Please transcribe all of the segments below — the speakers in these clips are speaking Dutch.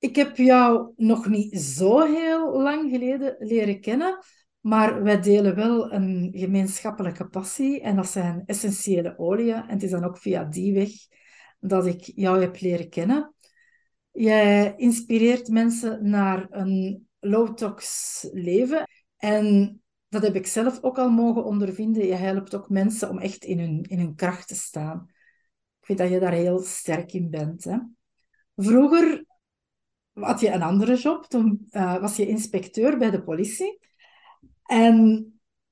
Ik heb jou nog niet zo heel lang geleden leren kennen, maar wij delen wel een gemeenschappelijke passie en dat zijn essentiële oliën. En het is dan ook via die weg dat ik jou heb leren kennen. Jij inspireert mensen naar een low-tox leven en dat heb ik zelf ook al mogen ondervinden. Je helpt ook mensen om echt in hun, in hun kracht te staan. Ik vind dat je daar heel sterk in bent. Hè? Vroeger had je een andere job. Toen uh, was je inspecteur bij de politie. En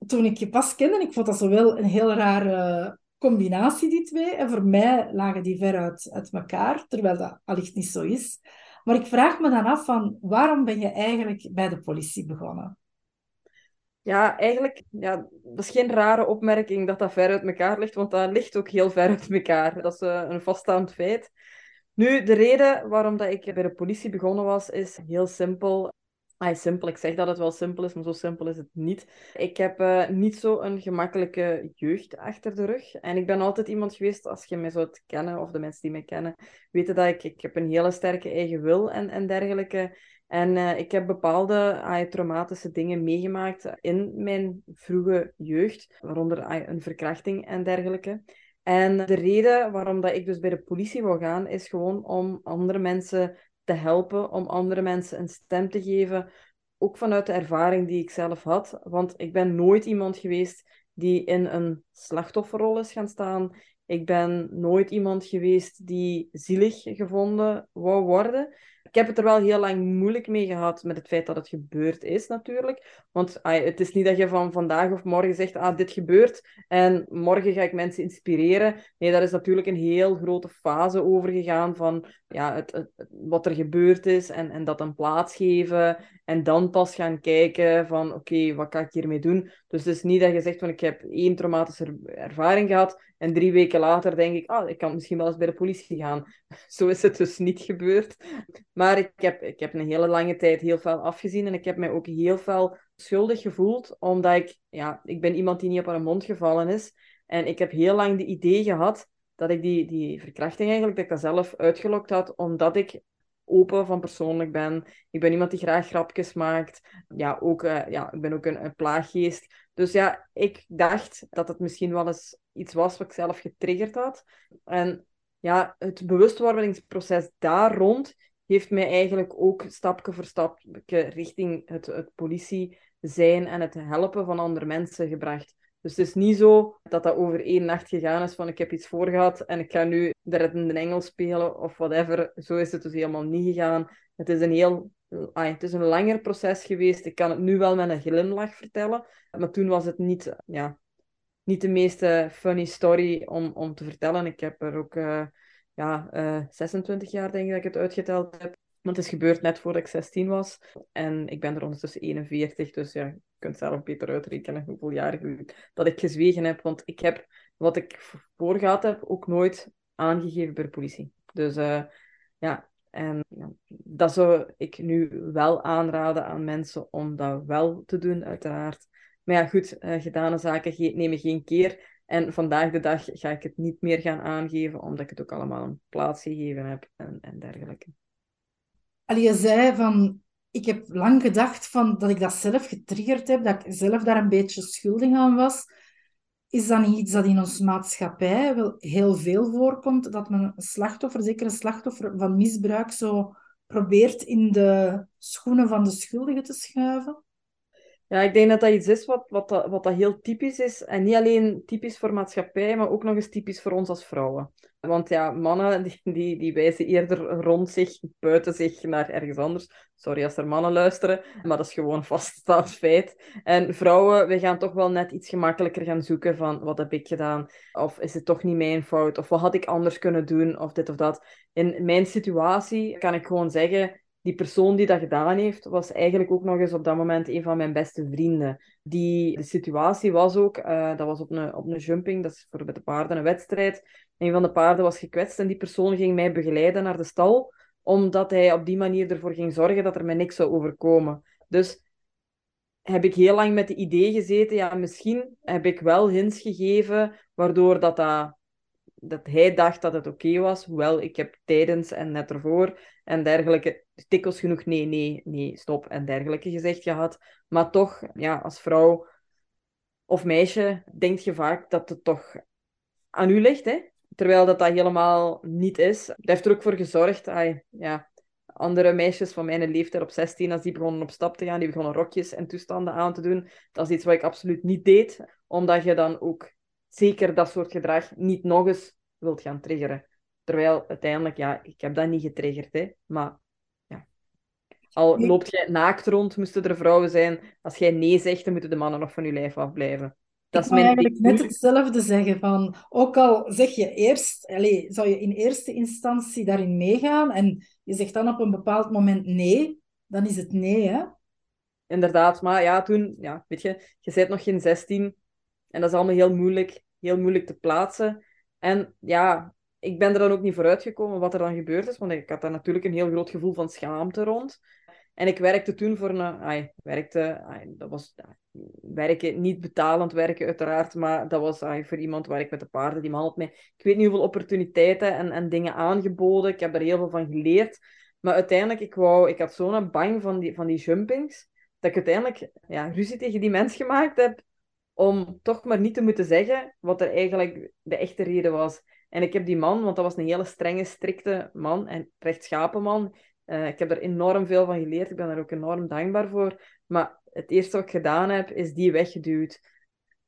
toen ik je pas kende, ik vond dat zowel een heel rare combinatie, die twee. En voor mij lagen die ver uit, uit elkaar, terwijl dat allicht niet zo is. Maar ik vraag me dan af van, waarom ben je eigenlijk bij de politie begonnen? Ja, eigenlijk, ja, dat is geen rare opmerking dat dat ver uit elkaar ligt, want dat ligt ook heel ver uit elkaar. Dat is uh, een vaststaand feit. Nu, de reden waarom dat ik bij de politie begonnen was, is heel simpel. Ah, simpel, ik zeg dat het wel simpel is, maar zo simpel is het niet. Ik heb uh, niet zo een gemakkelijke jeugd achter de rug. En ik ben altijd iemand geweest, als je mij zou kennen, of de mensen die mij kennen, weten dat ik, ik heb een hele sterke eigen wil en, en dergelijke. En uh, ik heb bepaalde traumatische dingen meegemaakt in mijn vroege jeugd, waaronder een verkrachting en dergelijke. En de reden waarom dat ik dus bij de politie wil gaan, is gewoon om andere mensen te helpen, om andere mensen een stem te geven. Ook vanuit de ervaring die ik zelf had. Want ik ben nooit iemand geweest die in een slachtofferrol is gaan staan. Ik ben nooit iemand geweest die zielig gevonden wou worden. Ik heb het er wel heel lang moeilijk mee gehad met het feit dat het gebeurd is, natuurlijk. Want het is niet dat je van vandaag of morgen zegt, ah, dit gebeurt en morgen ga ik mensen inspireren. Nee, daar is natuurlijk een heel grote fase over gegaan van ja, het, wat er gebeurd is en, en dat een plaats geven. En dan pas gaan kijken van, oké, wat kan ik hiermee doen? Dus het is niet dat je zegt van, ik heb één traumatische ervaring gehad en drie weken later denk ik, ah, ik kan misschien wel eens bij de politie gaan. Zo is het dus niet gebeurd. Maar ik heb, ik heb een hele lange tijd heel veel afgezien en ik heb mij ook heel veel schuldig gevoeld, omdat ik, ja, ik ben iemand die niet op haar mond gevallen is. En ik heb heel lang de idee gehad dat ik die, die verkrachting eigenlijk, dat ik dat zelf uitgelokt had, omdat ik open van persoonlijk ben. Ik ben iemand die graag grapjes maakt. Ja, ook, uh, ja ik ben ook een, een, plaaggeest. Dus ja, ik dacht dat het misschien wel eens iets was wat ik zelf getriggerd had. En ja, het bewustwordingsproces daar rond heeft mij eigenlijk ook stapje voor stapje richting het, het politie zijn en het helpen van andere mensen gebracht. Dus het is niet zo dat dat over één nacht gegaan is van ik heb iets voorgehad en ik ga nu de reddende engel spelen of whatever. Zo is het dus helemaal niet gegaan. Het is een heel het is een langer proces geweest. Ik kan het nu wel met een glimlach vertellen. Maar toen was het niet, ja, niet de meest funny story om, om te vertellen. Ik heb er ook uh, ja, uh, eh, 26 jaar, denk ik, dat ik het uitgeteld heb. Want het is gebeurd net voordat ik 16 was. En ik ben er ondertussen 41. Dus ja, je kunt zelf beter uitrekenen hoeveel jaar dat ik gezwegen heb. Want ik heb wat ik voorgehad heb ook nooit aangegeven bij de politie. Dus uh, ja, en ja, dat zou ik nu wel aanraden aan mensen om dat wel te doen, uiteraard. Maar ja, goed, uh, gedane zaken nemen geen keer. En vandaag de dag ga ik het niet meer gaan aangeven, omdat ik het ook allemaal een plaats gegeven heb en, en dergelijke. Allee, je zei van, ik heb lang gedacht van, dat ik dat zelf getriggerd heb, dat ik zelf daar een beetje schuldig aan was. Is dat niet iets dat in onze maatschappij wel heel veel voorkomt, dat men een slachtoffer, zeker een slachtoffer van misbruik, zo probeert in de schoenen van de schuldigen te schuiven? Ja, ik denk dat dat iets is wat, wat, dat, wat dat heel typisch is. En niet alleen typisch voor maatschappij, maar ook nog eens typisch voor ons als vrouwen. Want ja, mannen die, die, die wijzen eerder rond zich, buiten zich, naar ergens anders. Sorry als er mannen luisteren, maar dat is gewoon vaststaand feit. En vrouwen, we gaan toch wel net iets gemakkelijker gaan zoeken van wat heb ik gedaan? Of is het toch niet mijn fout? Of wat had ik anders kunnen doen? Of dit of dat. In mijn situatie kan ik gewoon zeggen, die persoon die dat gedaan heeft, was eigenlijk ook nog eens op dat moment een van mijn beste vrienden. Die, de situatie was ook, uh, dat was op een, op een jumping, dat is voor met de paarden een wedstrijd. Een van de paarden was gekwetst en die persoon ging mij begeleiden naar de stal, omdat hij op die manier ervoor ging zorgen dat er mij niks zou overkomen. Dus heb ik heel lang met het idee gezeten, ja, misschien heb ik wel hints gegeven, waardoor dat, dat dat hij dacht dat het oké was. Hoewel, ik heb tijdens en net ervoor en dergelijke dikwijls genoeg nee, nee, nee, stop en dergelijke gezegd gehad. Maar toch, ja, als vrouw of meisje denk je vaak dat het toch aan u ligt, hè? Terwijl dat dat helemaal niet is. Dat heeft er ook voor gezorgd. Ay, ja, andere meisjes van mijn leeftijd op 16, als die begonnen op stap te gaan, die begonnen rokjes en toestanden aan te doen. Dat is iets wat ik absoluut niet deed, omdat je dan ook zeker dat soort gedrag niet nog eens wilt gaan triggeren. Terwijl uiteindelijk, ja, ik heb dat niet getriggerd, hè. Maar ja. Al loopt jij naakt rond, moesten er vrouwen zijn. Als jij nee zegt, dan moeten de mannen nog van je lijf afblijven. Dat ik is mijn eigenlijk net hetzelfde zeggen. Van, ook al zeg je eerst, allez, zou je in eerste instantie daarin meegaan en je zegt dan op een bepaald moment nee, dan is het nee, hè? Inderdaad, maar ja, toen, ja, weet je, je bent nog geen 16 en dat is allemaal heel moeilijk, heel moeilijk te plaatsen. En ja, ik ben er dan ook niet vooruit gekomen wat er dan gebeurd is, want ik had daar natuurlijk een heel groot gevoel van schaamte rond. En ik werkte toen voor een... Ai, werkte, dat was werken, niet betalend werken uiteraard, maar dat was voor iemand waar ik met de paarden, die man had mij... Ik weet niet hoeveel opportuniteiten en, en dingen aangeboden. Ik heb daar heel veel van geleerd. Maar uiteindelijk, ik, wou, ik had zo'n bang van die, van die jumpings, dat ik uiteindelijk ja, ruzie tegen die mens gemaakt heb om toch maar niet te moeten zeggen wat er eigenlijk de echte reden was. En ik heb die man, want dat was een hele strenge, strikte man en rechtschapen man. Uh, ik heb er enorm veel van geleerd. Ik ben daar ook enorm dankbaar voor. Maar het eerste wat ik gedaan heb, is die weggeduwd.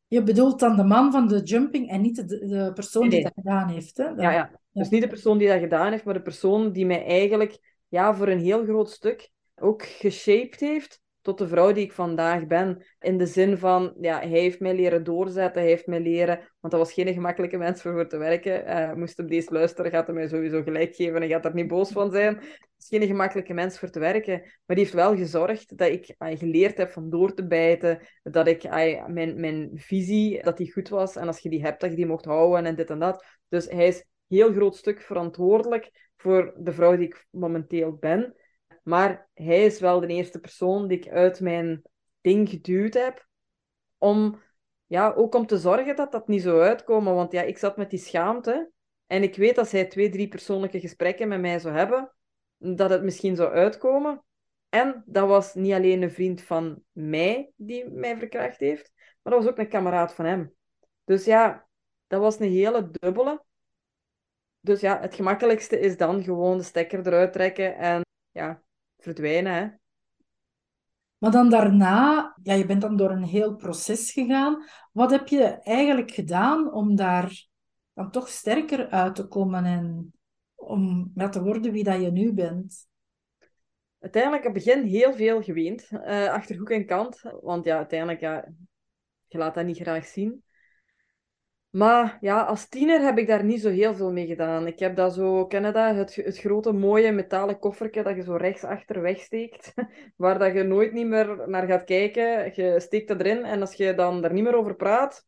Je bedoelt dan de man van de jumping en niet de, de persoon die dat gedaan heeft. Hè? Ja, ja, dus niet de persoon die dat gedaan heeft, maar de persoon die mij eigenlijk ja, voor een heel groot stuk ook geshaped heeft tot de vrouw die ik vandaag ben. In de zin van, ja, hij heeft mij leren doorzetten, hij heeft mij leren... Want dat was geen gemakkelijke mens voor, voor te werken. Uh, moest op deze luisteren, gaat hij mij sowieso gelijk geven en gaat er niet boos van zijn. Het is geen gemakkelijke mens voor te werken. Maar die heeft wel gezorgd dat ik uh, geleerd heb van door te bijten. Dat ik, uh, mijn, mijn visie, dat die goed was. En als je die hebt, dat je die mocht houden en dit en dat. Dus hij is heel groot stuk verantwoordelijk voor de vrouw die ik momenteel ben. Maar hij is wel de eerste persoon die ik uit mijn ding geduwd heb. Om, ja, ook om te zorgen dat dat niet zo uitkomen. Want ja, ik zat met die schaamte. En ik weet als hij twee, drie persoonlijke gesprekken met mij zou hebben, dat het misschien zou uitkomen. En dat was niet alleen een vriend van mij die mij verkracht heeft, maar dat was ook een kameraad van hem. Dus ja, dat was een hele dubbele. Dus ja, het gemakkelijkste is dan gewoon de stekker eruit trekken en ja, verdwijnen. Hè? Maar dan daarna, ja, je bent dan door een heel proces gegaan. Wat heb je eigenlijk gedaan om daar dan toch sterker uit te komen en om ja, te worden wie dat je nu bent? Uiteindelijk, in het begin heel veel geweend, uh, achter hoek en kant. Want ja, uiteindelijk, ja, je laat dat niet graag zien. Maar ja, als tiener heb ik daar niet zo heel veel mee gedaan. Ik heb dat zo, dat? Het, het grote mooie metalen koffertje dat je zo rechts achter wegsteekt, waar dat je nooit niet meer naar gaat kijken. Je steekt dat erin en als je dan er niet meer over praat,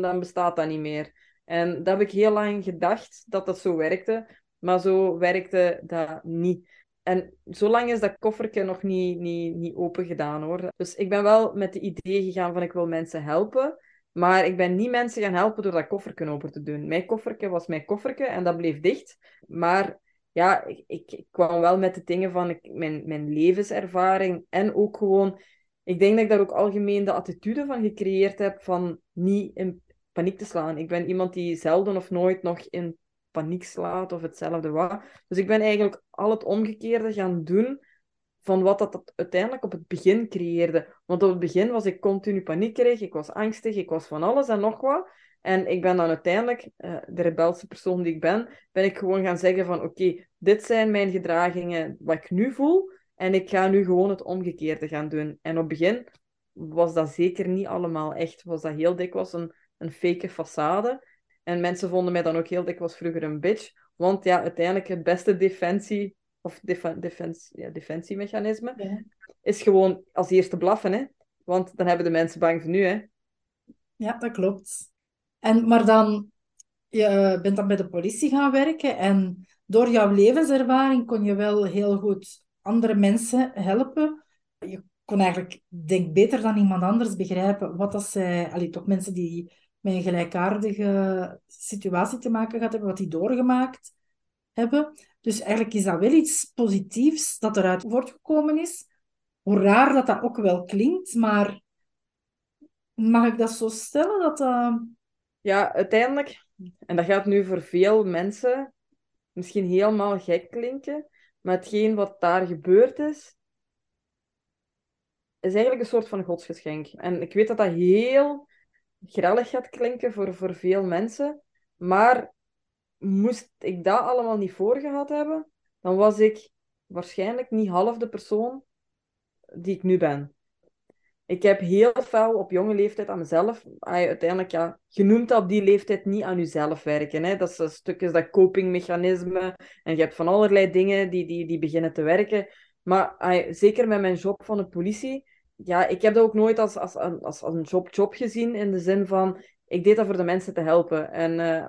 dan bestaat dat niet meer. En dat heb ik heel lang gedacht dat dat zo werkte, maar zo werkte dat niet. En zolang is dat koffertje nog niet, niet, niet open gedaan hoor. Dus ik ben wel met de idee gegaan van ik wil mensen helpen. Maar ik ben niet mensen gaan helpen door dat kofferken open te doen. Mijn kofferke was mijn kofferke en dat bleef dicht. Maar ja, ik, ik, kwam wel met de dingen van ik, mijn, mijn levenservaring en ook gewoon... Ik denk dat ik daar ook algemeen de attitude van gecreëerd heb van niet in paniek te slaan. Ik ben iemand die zelden of nooit nog in paniek slaat of hetzelfde wat. Dus ik ben eigenlijk al het omgekeerde gaan doen van wat dat uiteindelijk op het begin creëerde. Want op het begin was ik continu paniekerig, ik was angstig, ik was van alles en nog wat. En ik ben dan uiteindelijk, uh, de rebelse persoon die ik ben, ben ik gewoon gaan zeggen van oké, dit zijn mijn gedragingen, wat ik nu voel. En ik ga nu gewoon het omgekeerde gaan doen. En op het begin was dat zeker niet allemaal echt. Was dat heel dikwijls een, een fake façade. En mensen vonden mij dan ook heel dikwijls vroeger een bitch. Want ja, uiteindelijk het beste defensie, of defens, ja, defensiemechanisme, is gewoon als eerste blaffen. Hè? Want dan hebben de mensen bang voor nu. Hè? Ja, dat klopt. En, maar dan, je bent dan bij de politie gaan werken en door jouw levenservaring kon je wel heel goed andere mensen helpen. Je kon eigenlijk, denk beter dan iemand anders begrijpen wat dat zij, allee, toch mensen die met een gelijkaardige situatie te maken gehad hebben, wat die doorgemaakt hebben. Dus eigenlijk is dat wel iets positiefs dat eruit voortgekomen is. Hoe raar dat dat ook wel klinkt, maar mag ik dat zo stellen? Dat, uh... Ja, uiteindelijk, en dat gaat nu voor veel mensen misschien helemaal gek klinken, maar hetgeen wat daar gebeurd is, is eigenlijk een soort van godsgeschenk. En ik weet dat dat heel grellig gaat klinken voor, voor veel mensen, maar moest ik dat allemaal niet voorgehad hebben, dan was ik waarschijnlijk niet half de persoon die ik nu ben. Ik heb heel veel op jonge leeftijd aan mezelf, uiteindelijk ja, genoemd op die leeftijd niet aan jezelf werken. Hè. Dat is een stukje dat copingmechanisme en je hebt van allerlei dingen die, die, die beginnen te werken. Maar zeker met mijn job van de politie, ja, ik heb dat ook nooit als, als, als, als een job, job gezien in de zin van ik deed dat voor de mensen te helpen. En uh,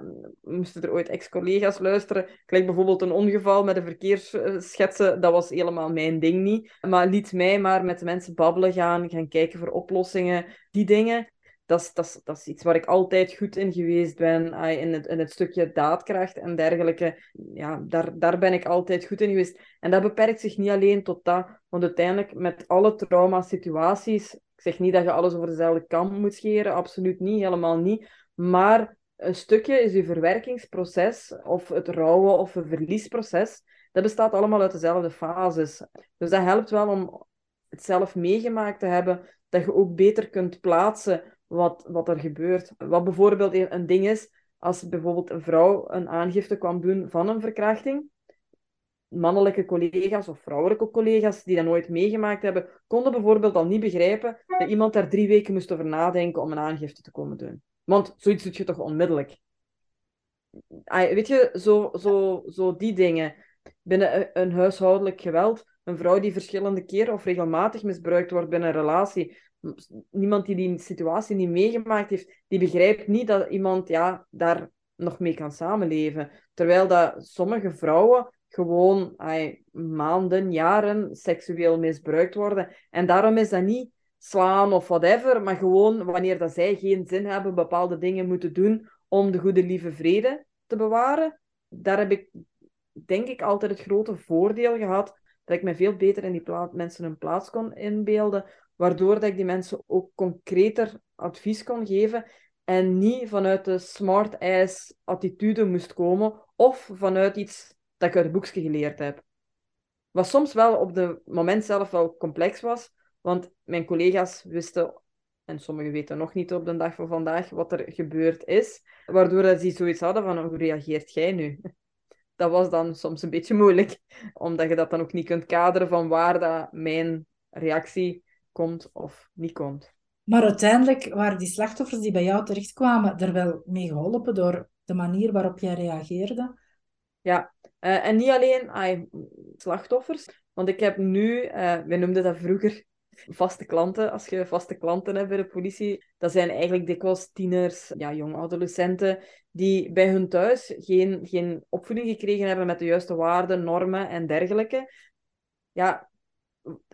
moesten er ooit ex-collega's luisteren. Kijk bijvoorbeeld een ongeval met een verkeersschetsen. Dat was helemaal mijn ding niet. Maar liet mij maar met de mensen babbelen gaan. Gaan kijken voor oplossingen. Die dingen. Dat is, dat, is, iets waar ik altijd goed in geweest ben. in, het, in het stukje daadkracht en dergelijke. Ja, daar, daar ben ik altijd goed in geweest. En dat beperkt zich niet alleen tot dat. Want uiteindelijk met alle trauma-situaties ik zeg niet dat je alles over dezelfde kam moet scheren, absoluut niet, helemaal niet. Maar een stukje is je verwerkingsproces, of het rouwen of een verliesproces, dat bestaat allemaal uit dezelfde fases. Dus dat helpt wel om het zelf meegemaakt te hebben, dat je ook beter kunt plaatsen wat, wat er gebeurt. Wat bijvoorbeeld een ding is, als bijvoorbeeld een vrouw een aangifte kwam doen van een verkrachting, mannelijke collega's of vrouwelijke collega's die dat nooit meegemaakt hebben, konden bijvoorbeeld al niet begrijpen dat iemand daar drie weken moest over nadenken om een aangifte te komen doen. Want zoiets doet je toch onmiddellijk. Weet je, zo, zo, zo die dingen. Binnen een huishoudelijk geweld, een vrouw die verschillende keren of regelmatig misbruikt wordt binnen een relatie, niemand die die situatie niet meegemaakt heeft, die begrijpt niet dat iemand ja, daar nog mee kan samenleven. Terwijl dat sommige vrouwen gewoon maanden, jaren seksueel misbruikt worden. En daarom is dat niet slaan of whatever, maar gewoon wanneer dat zij geen zin hebben, bepaalde dingen moeten doen om de goede lieve vrede te bewaren. Daar heb ik, denk ik, altijd het grote voordeel gehad dat ik me veel beter in die mensen hun plaats kon inbeelden, waardoor dat ik die mensen ook concreter advies kon geven en niet vanuit de smart-ass attitude moest komen of vanuit iets dat ik uit het boekje geleerd heb. Wat soms wel op het moment zelf wel complex was, want mijn collega's wisten, en sommigen weten nog niet op de dag van vandaag, wat er gebeurd is, waardoor ze zoiets hadden van, hoe reageert jij nu? Dat was dan soms een beetje moeilijk, omdat je dat dan ook niet kunt kaderen van waar dat mijn reactie komt of niet komt. Maar uiteindelijk waren die slachtoffers die bij jou terechtkwamen er wel mee geholpen door de manier waarop jij reageerde? Ja, uh, en niet alleen slachtoffers, want ik heb nu, uh, we noemden dat vroeger vaste klanten. Als je vaste klanten hebt bij de politie, dat zijn eigenlijk dikwijls tieners, ja, jonge adolescenten, die bij hun thuis geen, geen opvoeding gekregen hebben met de juiste waarden, normen en dergelijke. Ja,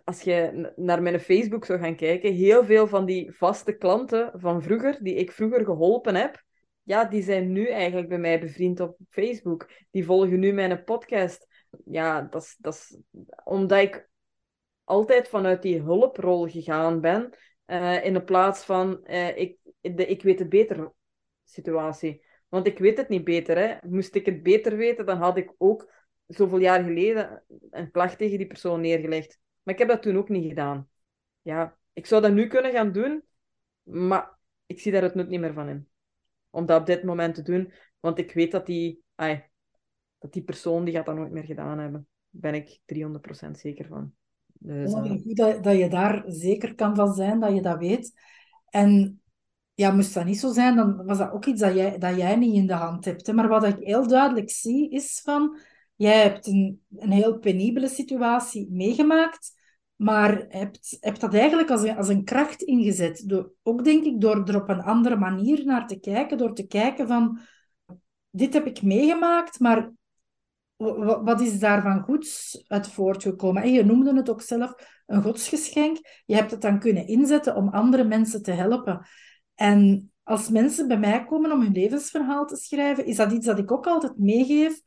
als je naar mijn Facebook zou gaan kijken, heel veel van die vaste klanten van vroeger, die ik vroeger geholpen heb, ja, die zijn nu eigenlijk bij mij bevriend op Facebook. Die volgen nu mijn podcast. Ja, dat is, dat is omdat ik altijd vanuit die hulprol gegaan ben, uh, in plaats van uh, ik, de ik weet het beter situatie. Want ik weet het niet beter. Hè. Moest ik het beter weten, dan had ik ook zoveel jaar geleden een klacht tegen die persoon neergelegd. Maar ik heb dat toen ook niet gedaan. Ja, ik zou dat nu kunnen gaan doen, maar ik zie daar het nut niet meer van in. Om dat op dit moment te doen, want ik weet dat die, ai, dat die persoon die gaat dat nooit meer gedaan hebben. Daar ben ik 300% zeker van. Dus, uh... goed dat, dat je daar zeker kan van zijn, dat je dat weet. En ja, moest dat niet zo zijn, dan was dat ook iets dat jij, dat jij niet in de hand hebt. Hè? Maar wat ik heel duidelijk zie, is van... Jij hebt een, een heel penibele situatie meegemaakt, maar hebt, hebt dat eigenlijk als een, als een kracht ingezet. Door, ook denk ik door er op een andere manier naar te kijken, door te kijken van... Dit heb ik meegemaakt, maar wat is daarvan goeds uit voortgekomen? En je noemde het ook zelf een godsgeschenk. Je hebt het dan kunnen inzetten om andere mensen te helpen. En als mensen bij mij komen om hun levensverhaal te schrijven, is dat iets dat ik ook altijd meegeef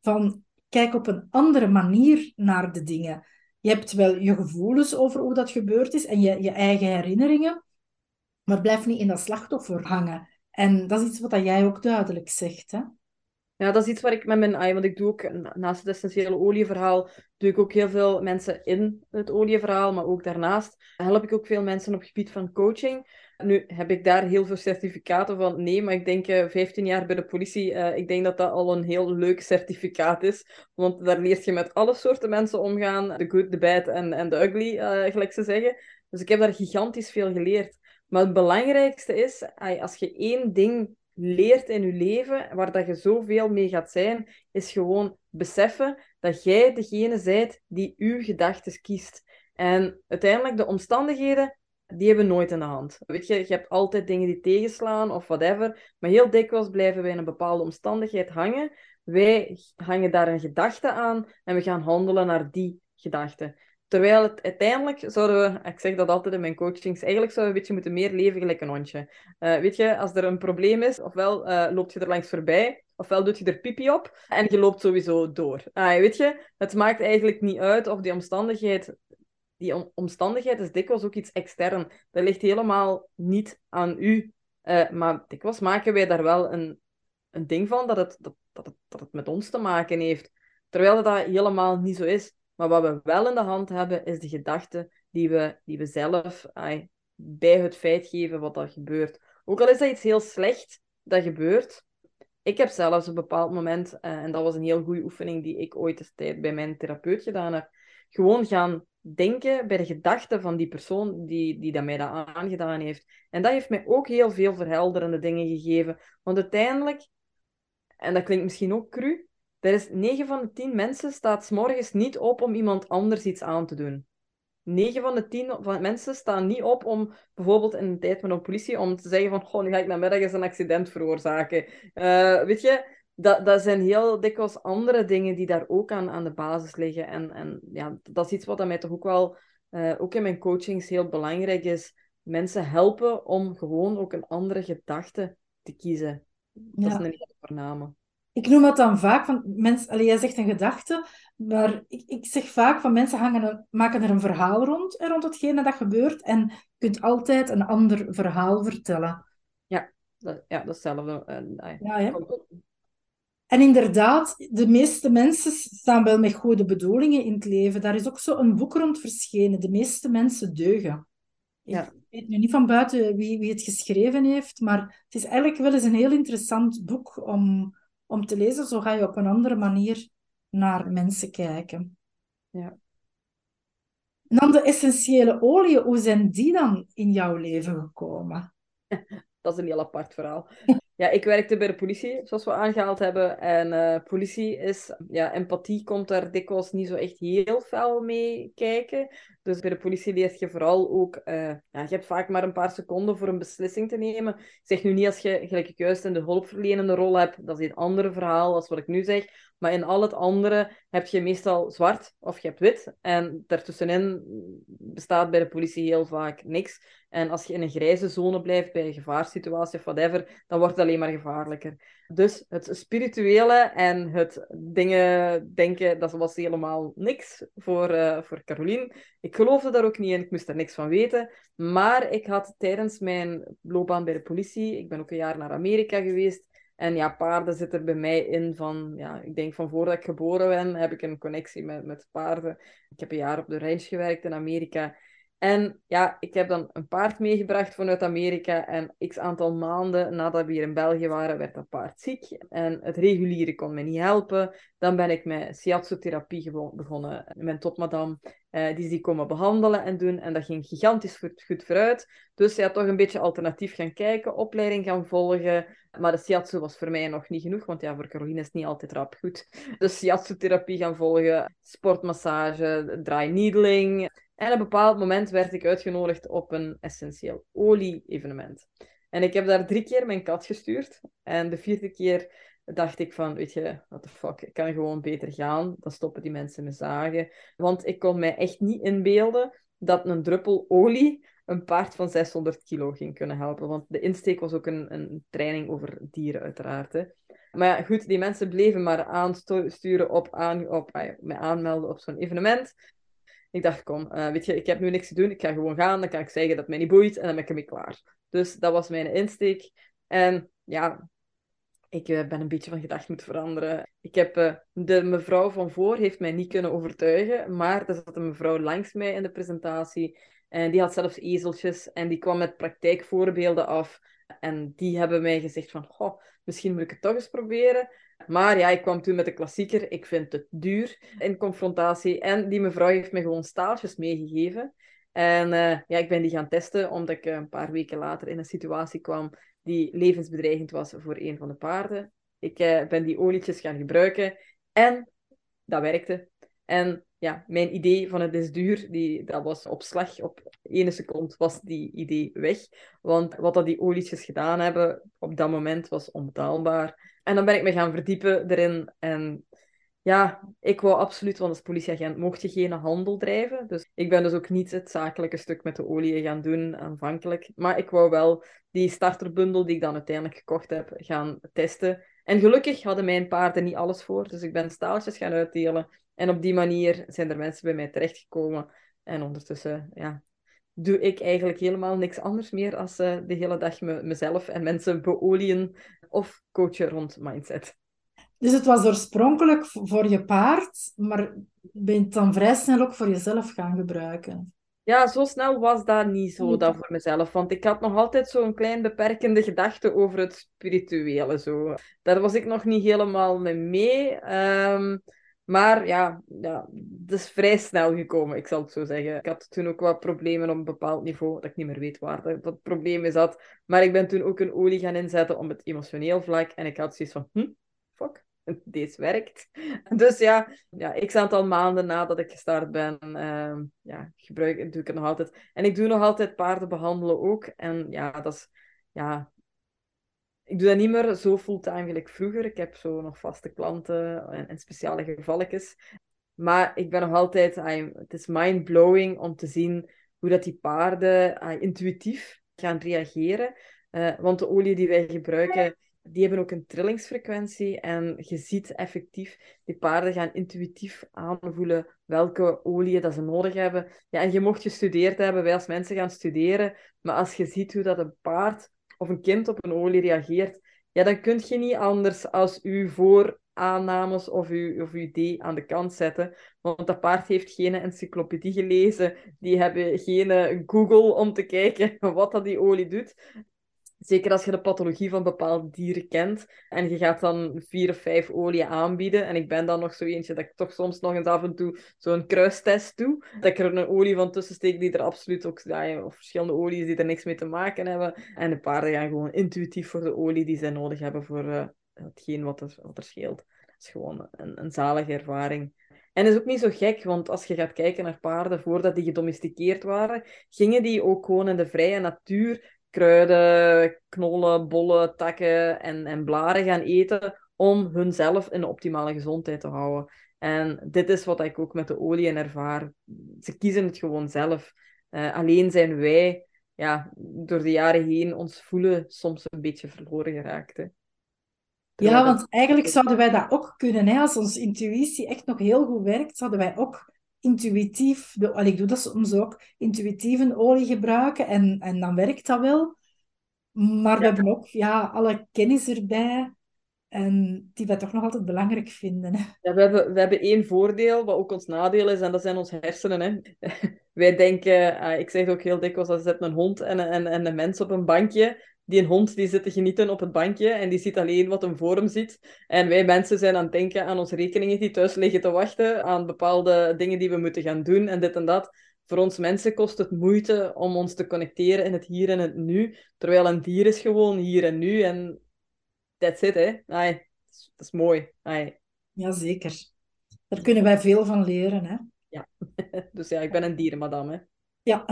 van kijk op een andere manier naar de dingen. Je hebt wel je gevoelens over hoe dat gebeurd is en je, je eigen herinneringen, maar blijf niet in dat slachtoffer hangen. En dat is iets wat jij ook duidelijk zegt. Hè? Ja, dat is iets waar ik met mijn... Want ik doe ook, naast het essentiële olieverhaal, doe ik ook heel veel mensen in het olieverhaal. Maar ook daarnaast help ik ook veel mensen op het gebied van coaching. Nu heb ik daar heel veel certificaten van. Nee, maar ik denk uh, eh, 15 jaar bij de politie, uh, ik denk dat dat al een heel leuk certificaat is. Want daar leert je met alle soorten mensen omgaan. De good, de bad en, de ugly, uh, gelijk ze zeggen. Dus ik heb daar gigantisch veel geleerd. Maar het belangrijkste is, als je één ding leert in je leven, waar dat je zoveel mee gaat zijn, is gewoon beseffen dat jij degene bent die uw gedachten kiest. En uiteindelijk de omstandigheden, die hebben nooit in de hand. Weet je, je hebt altijd dingen die tegenslaan of whatever, maar heel dikwijls blijven wij in een bepaalde omstandigheid hangen. Wij hangen daar een gedachte aan en we gaan handelen naar die gedachte. Terwijl het uiteindelijk zouden we, ik zeg dat altijd in mijn coachings, eigenlijk zouden we een beetje moeten meer leven gelijk een hondje. Uh, weet je, als er een probleem is, ofwel uh, loop je er langs voorbij, ofwel doe je er pipi op en je loopt sowieso door. Uh, weet je, het maakt eigenlijk niet uit of die omstandigheid, die omstandigheid is dikwijls ook iets extern. Dat ligt helemaal niet aan u. Uh, maar dikwijls maken wij daar wel een, een ding van dat het, dat, dat, het, met ons te maken heeft. Terwijl dat helemaal niet zo is. Maar wat we wel in de hand hebben, is de gedachte die we, die we zelf bij het feit geven wat er gebeurt. Ook al is dat iets heel slecht dat gebeurt. Ik heb zelfs een bepaald moment, uh, en dat was een heel goede oefening die ik ooit eens bij mijn therapeut gedaan heb, gewoon gaan denken bij de gedachten van die persoon die, die dat mij dat aangedaan heeft. En dat heeft mij ook heel veel verhelderende dingen gegeven. Want uiteindelijk, en dat klinkt misschien ook cru, er is 9 van de 10 mensen staat s morgens niet op om iemand anders iets aan te doen. 9 van de 10 van mensen staan niet op om bijvoorbeeld in een tijd met een politie om te zeggen van goh, nu ga ik namiddag eens een accident veroorzaken. Uh, weet je, dat, dat zijn heel dikwijls andere dingen die daar ook aan, aan de basis liggen. En, en ja, dat is iets wat mij toch ook wel, uh, ook in mijn coachings heel belangrijk is. Mensen helpen om gewoon ook een andere gedachte te kiezen. Dat ja. is een hele voorname ik noem het dan vaak van mensen, allee, jij zegt een gedachte, maar ik, ik zeg vaak van mensen hangen, maken er een verhaal rond, rond hetgene dat gebeurt en je kunt altijd een ander verhaal vertellen. Ja, dat, ja datzelfde. Uh, ja, ja. En inderdaad, de meeste mensen staan wel met goede bedoelingen in het leven. Daar is ook zo een boek rond verschenen. De meeste mensen deugen. Ja. Ik weet nu niet van buiten wie, wie het geschreven heeft, maar het is eigenlijk wel eens een heel interessant boek om, om te lezen. Zo ga je op een andere manier naar mensen kijken. Ja. En dan de essentiële oliën, hoe zijn die dan in jouw leven gekomen? Dat is een heel apart verhaal. Ja, ik werkte bij de politie, zoals we aangehaald hebben. En uh, politie is, ja, empathie komt daar dikwijls niet zo echt heel fel mee kijken. Dus bij de politie leert je vooral ook, uh, ja, je hebt vaak maar een paar seconden voor een beslissing te nemen. Zeg nu niet als je, gelijk ik juist in de hulpverlenende rol hebt, dat is een ander verhaal als wat ik nu zeg. Maar in al het andere heb je meestal zwart of je hebt wit. En daartussenin bestaat bij de politie heel vaak niks. En als je in een grijze zone blijft bij een gevaarsituatie of whatever, dan wordt het alleen maar gevaarlijker. Dus het spirituele en het dingen denken, dat was helemaal niks voor, uh, voor Caroline. Ik geloofde daar ook niet in, ik moest er niks van weten. Maar ik had tijdens mijn loopbaan bij de politie, ik ben ook een jaar naar Amerika geweest, En ja, paarden zit er bij mij in van, ja, ik denk van voordat ik geboren ben, heb ik een connectie met, met paarden. Ik heb een jaar op de range gewerkt in Amerika. En ja, ik heb dan een paard meegebracht vanuit Amerika. En x aantal maanden nadat we hier in België waren, werd dat paard ziek. En het reguliere kon me niet helpen. Dan ben ik met shiatsu-therapie begonnen mijn topmadam. Uh, die is die komen behandelen en doen. En dat ging gigantisch goed vooruit. Dus ja, toch een beetje alternatief gaan kijken. Opleiding gaan volgen. Maar de shiatsu was voor mij nog niet genoeg. Want ja, voor Caroline is het niet altijd rap goed. Dus shiatsu-therapie gaan volgen. Sportmassage, dry needling en op een bepaald moment werd ik uitgenodigd op een essentieel olie-evenement. En ik heb daar drie keer mijn kat gestuurd. En de vierde keer dacht ik van, weet je, what the fuck, ik kan gewoon beter gaan. Dan stoppen die mensen me zagen. Want ik kon mij echt niet inbeelden dat een druppel olie een paard van 600 kilo ging kunnen helpen. Want de insteek was ook een, een training over dieren, uiteraard. Maar ja, goed, die mensen bleven maar aansturen op, aan, op, mij aanmelden op zo'n evenement. Ik dacht, kom, uh, weet je, ik heb nu niks te doen. Ik ga gewoon gaan. Dan kan ik zeggen dat het mij niet boeit. En dan ben ik ermee klaar. Dus dat was mijn insteek. En ja, ik uh, ben een beetje van gedacht moeten veranderen. Ik heb, uh, de mevrouw van voor heeft mij niet kunnen overtuigen. Maar er zat een mevrouw langs mij in de presentatie. En die had zelfs ezeltjes. En die kwam met praktijkvoorbeelden af. En die hebben mij gezegd van, goh, misschien moet ik het toch eens proberen. Maar ja, ik kwam toen met de klassieker. Ik vind het duur in confrontatie. En die mevrouw heeft me gewoon staaltjes meegegeven. En uh, ja, ik ben die gaan testen, omdat ik een paar weken later in een situatie kwam die levensbedreigend was voor een van de paarden. Ik uh, ben die olietjes gaan gebruiken en dat werkte. En ja, mijn idee van het is duur, die, dat was op slag, op ene seconde was die idee weg. Want wat dat die olietjes gedaan hebben op dat moment was onbetaalbaar. En dan ben ik me gaan verdiepen erin. En ja, ik wou absoluut, want als politieagent mocht je geen handel drijven. Dus ik ben dus ook niet het zakelijke stuk met de olie gaan doen aanvankelijk. Maar ik wou wel die starterbundel die ik dan uiteindelijk gekocht heb, gaan testen. En gelukkig hadden mijn paarden niet alles voor. Dus ik ben staaltjes gaan uitdelen. En op die manier zijn er mensen bij mij terechtgekomen. En ondertussen, ja, doe ik eigenlijk helemaal niks anders meer als uh, de hele dag me, mezelf en mensen beolien of coachen rond mindset. Dus het was oorspronkelijk voor je paard, maar ben je het dan vrij snel ook voor jezelf gaan gebruiken? Ja, zo snel was dat niet zo dat voor mezelf. Want ik had nog altijd zo'n klein beperkende gedachte over het spirituele. Zo. Daar was ik nog niet helemaal mee mee. Um, maar ja, ja, het is vrij snel gekomen, ik zal het zo zeggen. Ik had toen ook wat problemen op een bepaald niveau, dat ik niet meer weet waar dat, dat probleem is zat. Maar ik ben toen ook een olie gaan inzetten om het emotioneel vlak. En ik had zoiets van, hm, fuck, deze werkt. Dus ja, ja x aantal maanden nadat ik gestart ben, uh, ja, gebruik, doe ik het nog altijd. En ik doe nog altijd paarden behandelen ook. En ja, dat is, ja, ik doe dat niet meer zo fulltime gelijk vroeger. Ik heb zo nog vaste klanten en, speciale gevalletjes. Maar ik ben nog altijd... het is mind-blowing om te zien hoe dat die paarden intuïtief gaan reageren. Uh, want de olie die wij gebruiken, die hebben ook een trillingsfrequentie. En je ziet effectief, die paarden gaan intuïtief aanvoelen welke olie dat ze nodig hebben. Ja, en je mocht gestudeerd hebben, wij als mensen gaan studeren. Maar als je ziet hoe dat een paard of een kind op een olie reageert, ja, dan kun je niet anders als uw vooraannames of uw, of uw idee aan de kant zetten. Want dat paard heeft geen encyclopedie gelezen, die hebben geen Google om te kijken wat dat die olie doet. Zeker als je de pathologie van bepaalde dieren kent en je gaat dan vier of vijf oliën aanbieden. En ik ben dan nog zo eentje dat ik toch soms nog eens af en toe zo'n kruistest doe. Dat ik er een olie van tussen steek die er absoluut ook, ja, of verschillende olies die er niks mee te maken hebben. En de paarden gaan gewoon intuïtief voor de olie die zij nodig hebben voor uh, hetgeen wat er, wat er scheelt. Dat is gewoon een, een zalige ervaring. En is ook niet zo gek, want als je gaat kijken naar paarden voordat die gedomesticeerd waren, gingen die ook gewoon in de vrije natuur kruiden, knollen, bollen, takken en, en blaren gaan eten om hunzelf in de optimale gezondheid te houden. En dit is wat ik ook met de olie ervaar. Ze kiezen het gewoon zelf. Uh, alleen zijn wij ja, door de jaren heen ons voelen soms een beetje verloren geraakt. Hè. Ja, want eigenlijk zouden wij dat ook kunnen. Hè? Als onze intuïtie echt nog heel goed werkt, zouden wij ook intuïtief, de, ik doe dat soms ook, intuïtief een olie gebruiken en, en dan werkt dat wel. Maar we hebben ook ja, alle kennis erbij En die wij toch nog altijd belangrijk vinden. Hè? Ja, we, hebben, we hebben één voordeel, wat ook ons nadeel is, en dat zijn onze hersenen. Hè. wij denken, uh, ik zeg ook heel dikwijls, als zit een hond en, en, en een mens op een bankje. Die een hond die zit te genieten op het bankje en die ziet alleen wat hem voor hem ziet. En wij mensen zijn aan het denken aan onze rekeningen die thuis liggen te wachten, aan bepaalde dingen die we moeten gaan doen en dit en dat. Voor ons mensen kost het moeite om ons te connecteren in het hier en het nu, terwijl een dier is gewoon hier en nu en that's it, hè. Ai, dat is mooi. Ai. Jazeker. Daar kunnen wij veel van leren, hè. Ja, dus ja, ik ben een dierenmadam, hè. Ja.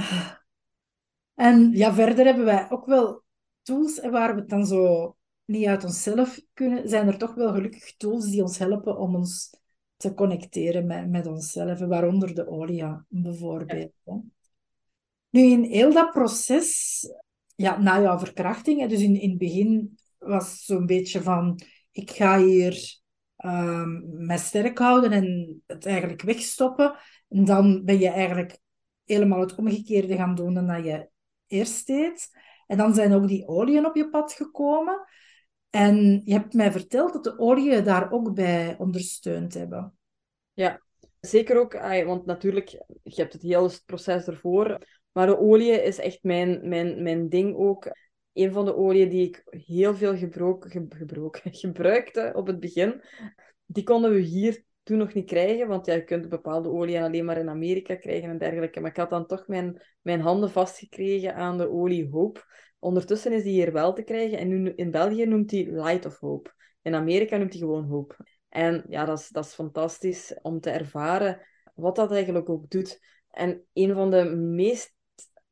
En ja, verder hebben wij ook wel tools waar we het dan zo niet uit onszelf kunnen, zijn er toch wel gelukkig tools die ons helpen om ons te connecteren met, met onszelf, waaronder de olia bijvoorbeeld. Nu, in heel dat proces, ja, na jouw verkrachting, dus in, in het begin was zo'n beetje van, ik ga hier um, mij sterk houden en het eigenlijk wegstoppen. En dan ben je eigenlijk helemaal het omgekeerde gaan doen dan dat je eerst deed. En dan zijn ook die oliën op je pad gekomen. En je hebt mij verteld dat de oliën daar ook bij ondersteund hebben. Ja, zeker ook. Want natuurlijk, je hebt het hele proces ervoor. Maar de olie is echt mijn, mijn, mijn ding ook. Een van de oliën die ik heel veel gebroken, gebruikte op het begin. Die konden we hier toen nog niet krijgen, want ja, je kunt bepaalde oliën alleen maar in Amerika krijgen en dergelijke. Maar ik had dan toch mijn, mijn handen vastgekregen aan de olie Hope. Ondertussen is die hier wel te krijgen en nu in België noemt die Light of Hope. In Amerika noemt hij gewoon Hope. En ja, dat is, dat is fantastisch om te ervaren wat dat eigenlijk ook doet. En een van de meest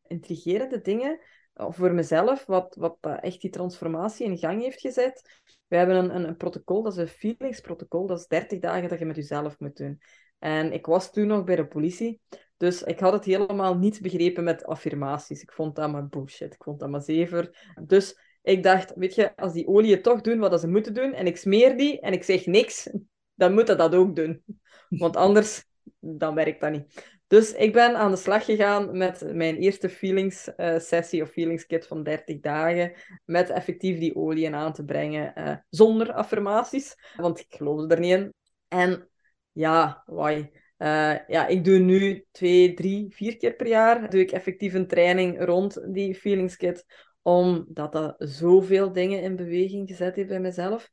intrigerende dingen voor mezelf, wat, wat echt die transformatie in gang heeft gezet. We hebben een, een, een protocol, dat is een feelingsprotocol, dat is 30 dagen dat je met jezelf moet doen. En ik was toen nog bij de politie, dus ik had het helemaal niet begrepen met affirmaties. Ik vond dat maar bullshit, ik vond dat maar zever. Dus ik dacht, weet je, als die oliën toch doen wat ze moeten doen, en ik smeer die en ik zeg niks, dan moeten dat ook doen. Want anders, dan werkt dat niet. Dus ik ben aan de slag gegaan met mijn eerste feelings uh, sessie of feelings kit van 30 dagen. Met effectief die oliën aan te brengen uh, zonder affirmaties. Want ik geloofde er niet in. En ja, why? Uh, ja, ik doe nu twee, drie, vier keer per jaar doe ik effectief een training rond die feelings kit. Omdat dat zoveel dingen in beweging gezet heeft bij mezelf.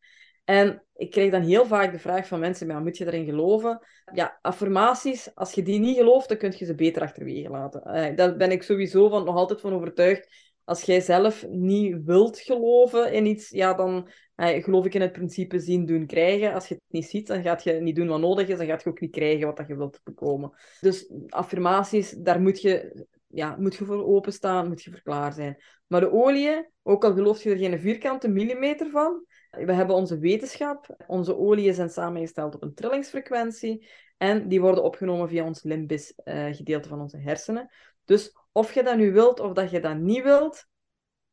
En ik krijg dan heel vaak de vraag van mensen, maar moet je erin geloven? Ja, affirmaties, als je die niet gelooft, dan kun je ze beter achterwege laten. Uh, daar ben ik sowieso van, nog altijd van overtuigd. Als jij zelf niet wilt geloven in iets, ja, dan uh, geloof ik in het principe zien, doen, krijgen. Als je het niet ziet, dan gaat je niet doen wat nodig is, dan gaat je ook niet krijgen wat je wilt bekomen. Dus affirmaties, daar moet je, ja, moet je voor openstaan, moet je voor klaar zijn. Maar de olie, ook al geloof je er geen vierkante millimeter van, we hebben onze wetenschap. Onze oliën zijn samengesteld op een trillingsfrequentie. En die worden opgenomen via ons limbisch uh, gedeelte van onze hersenen. Dus of je dat nu wilt of dat je dat niet wilt,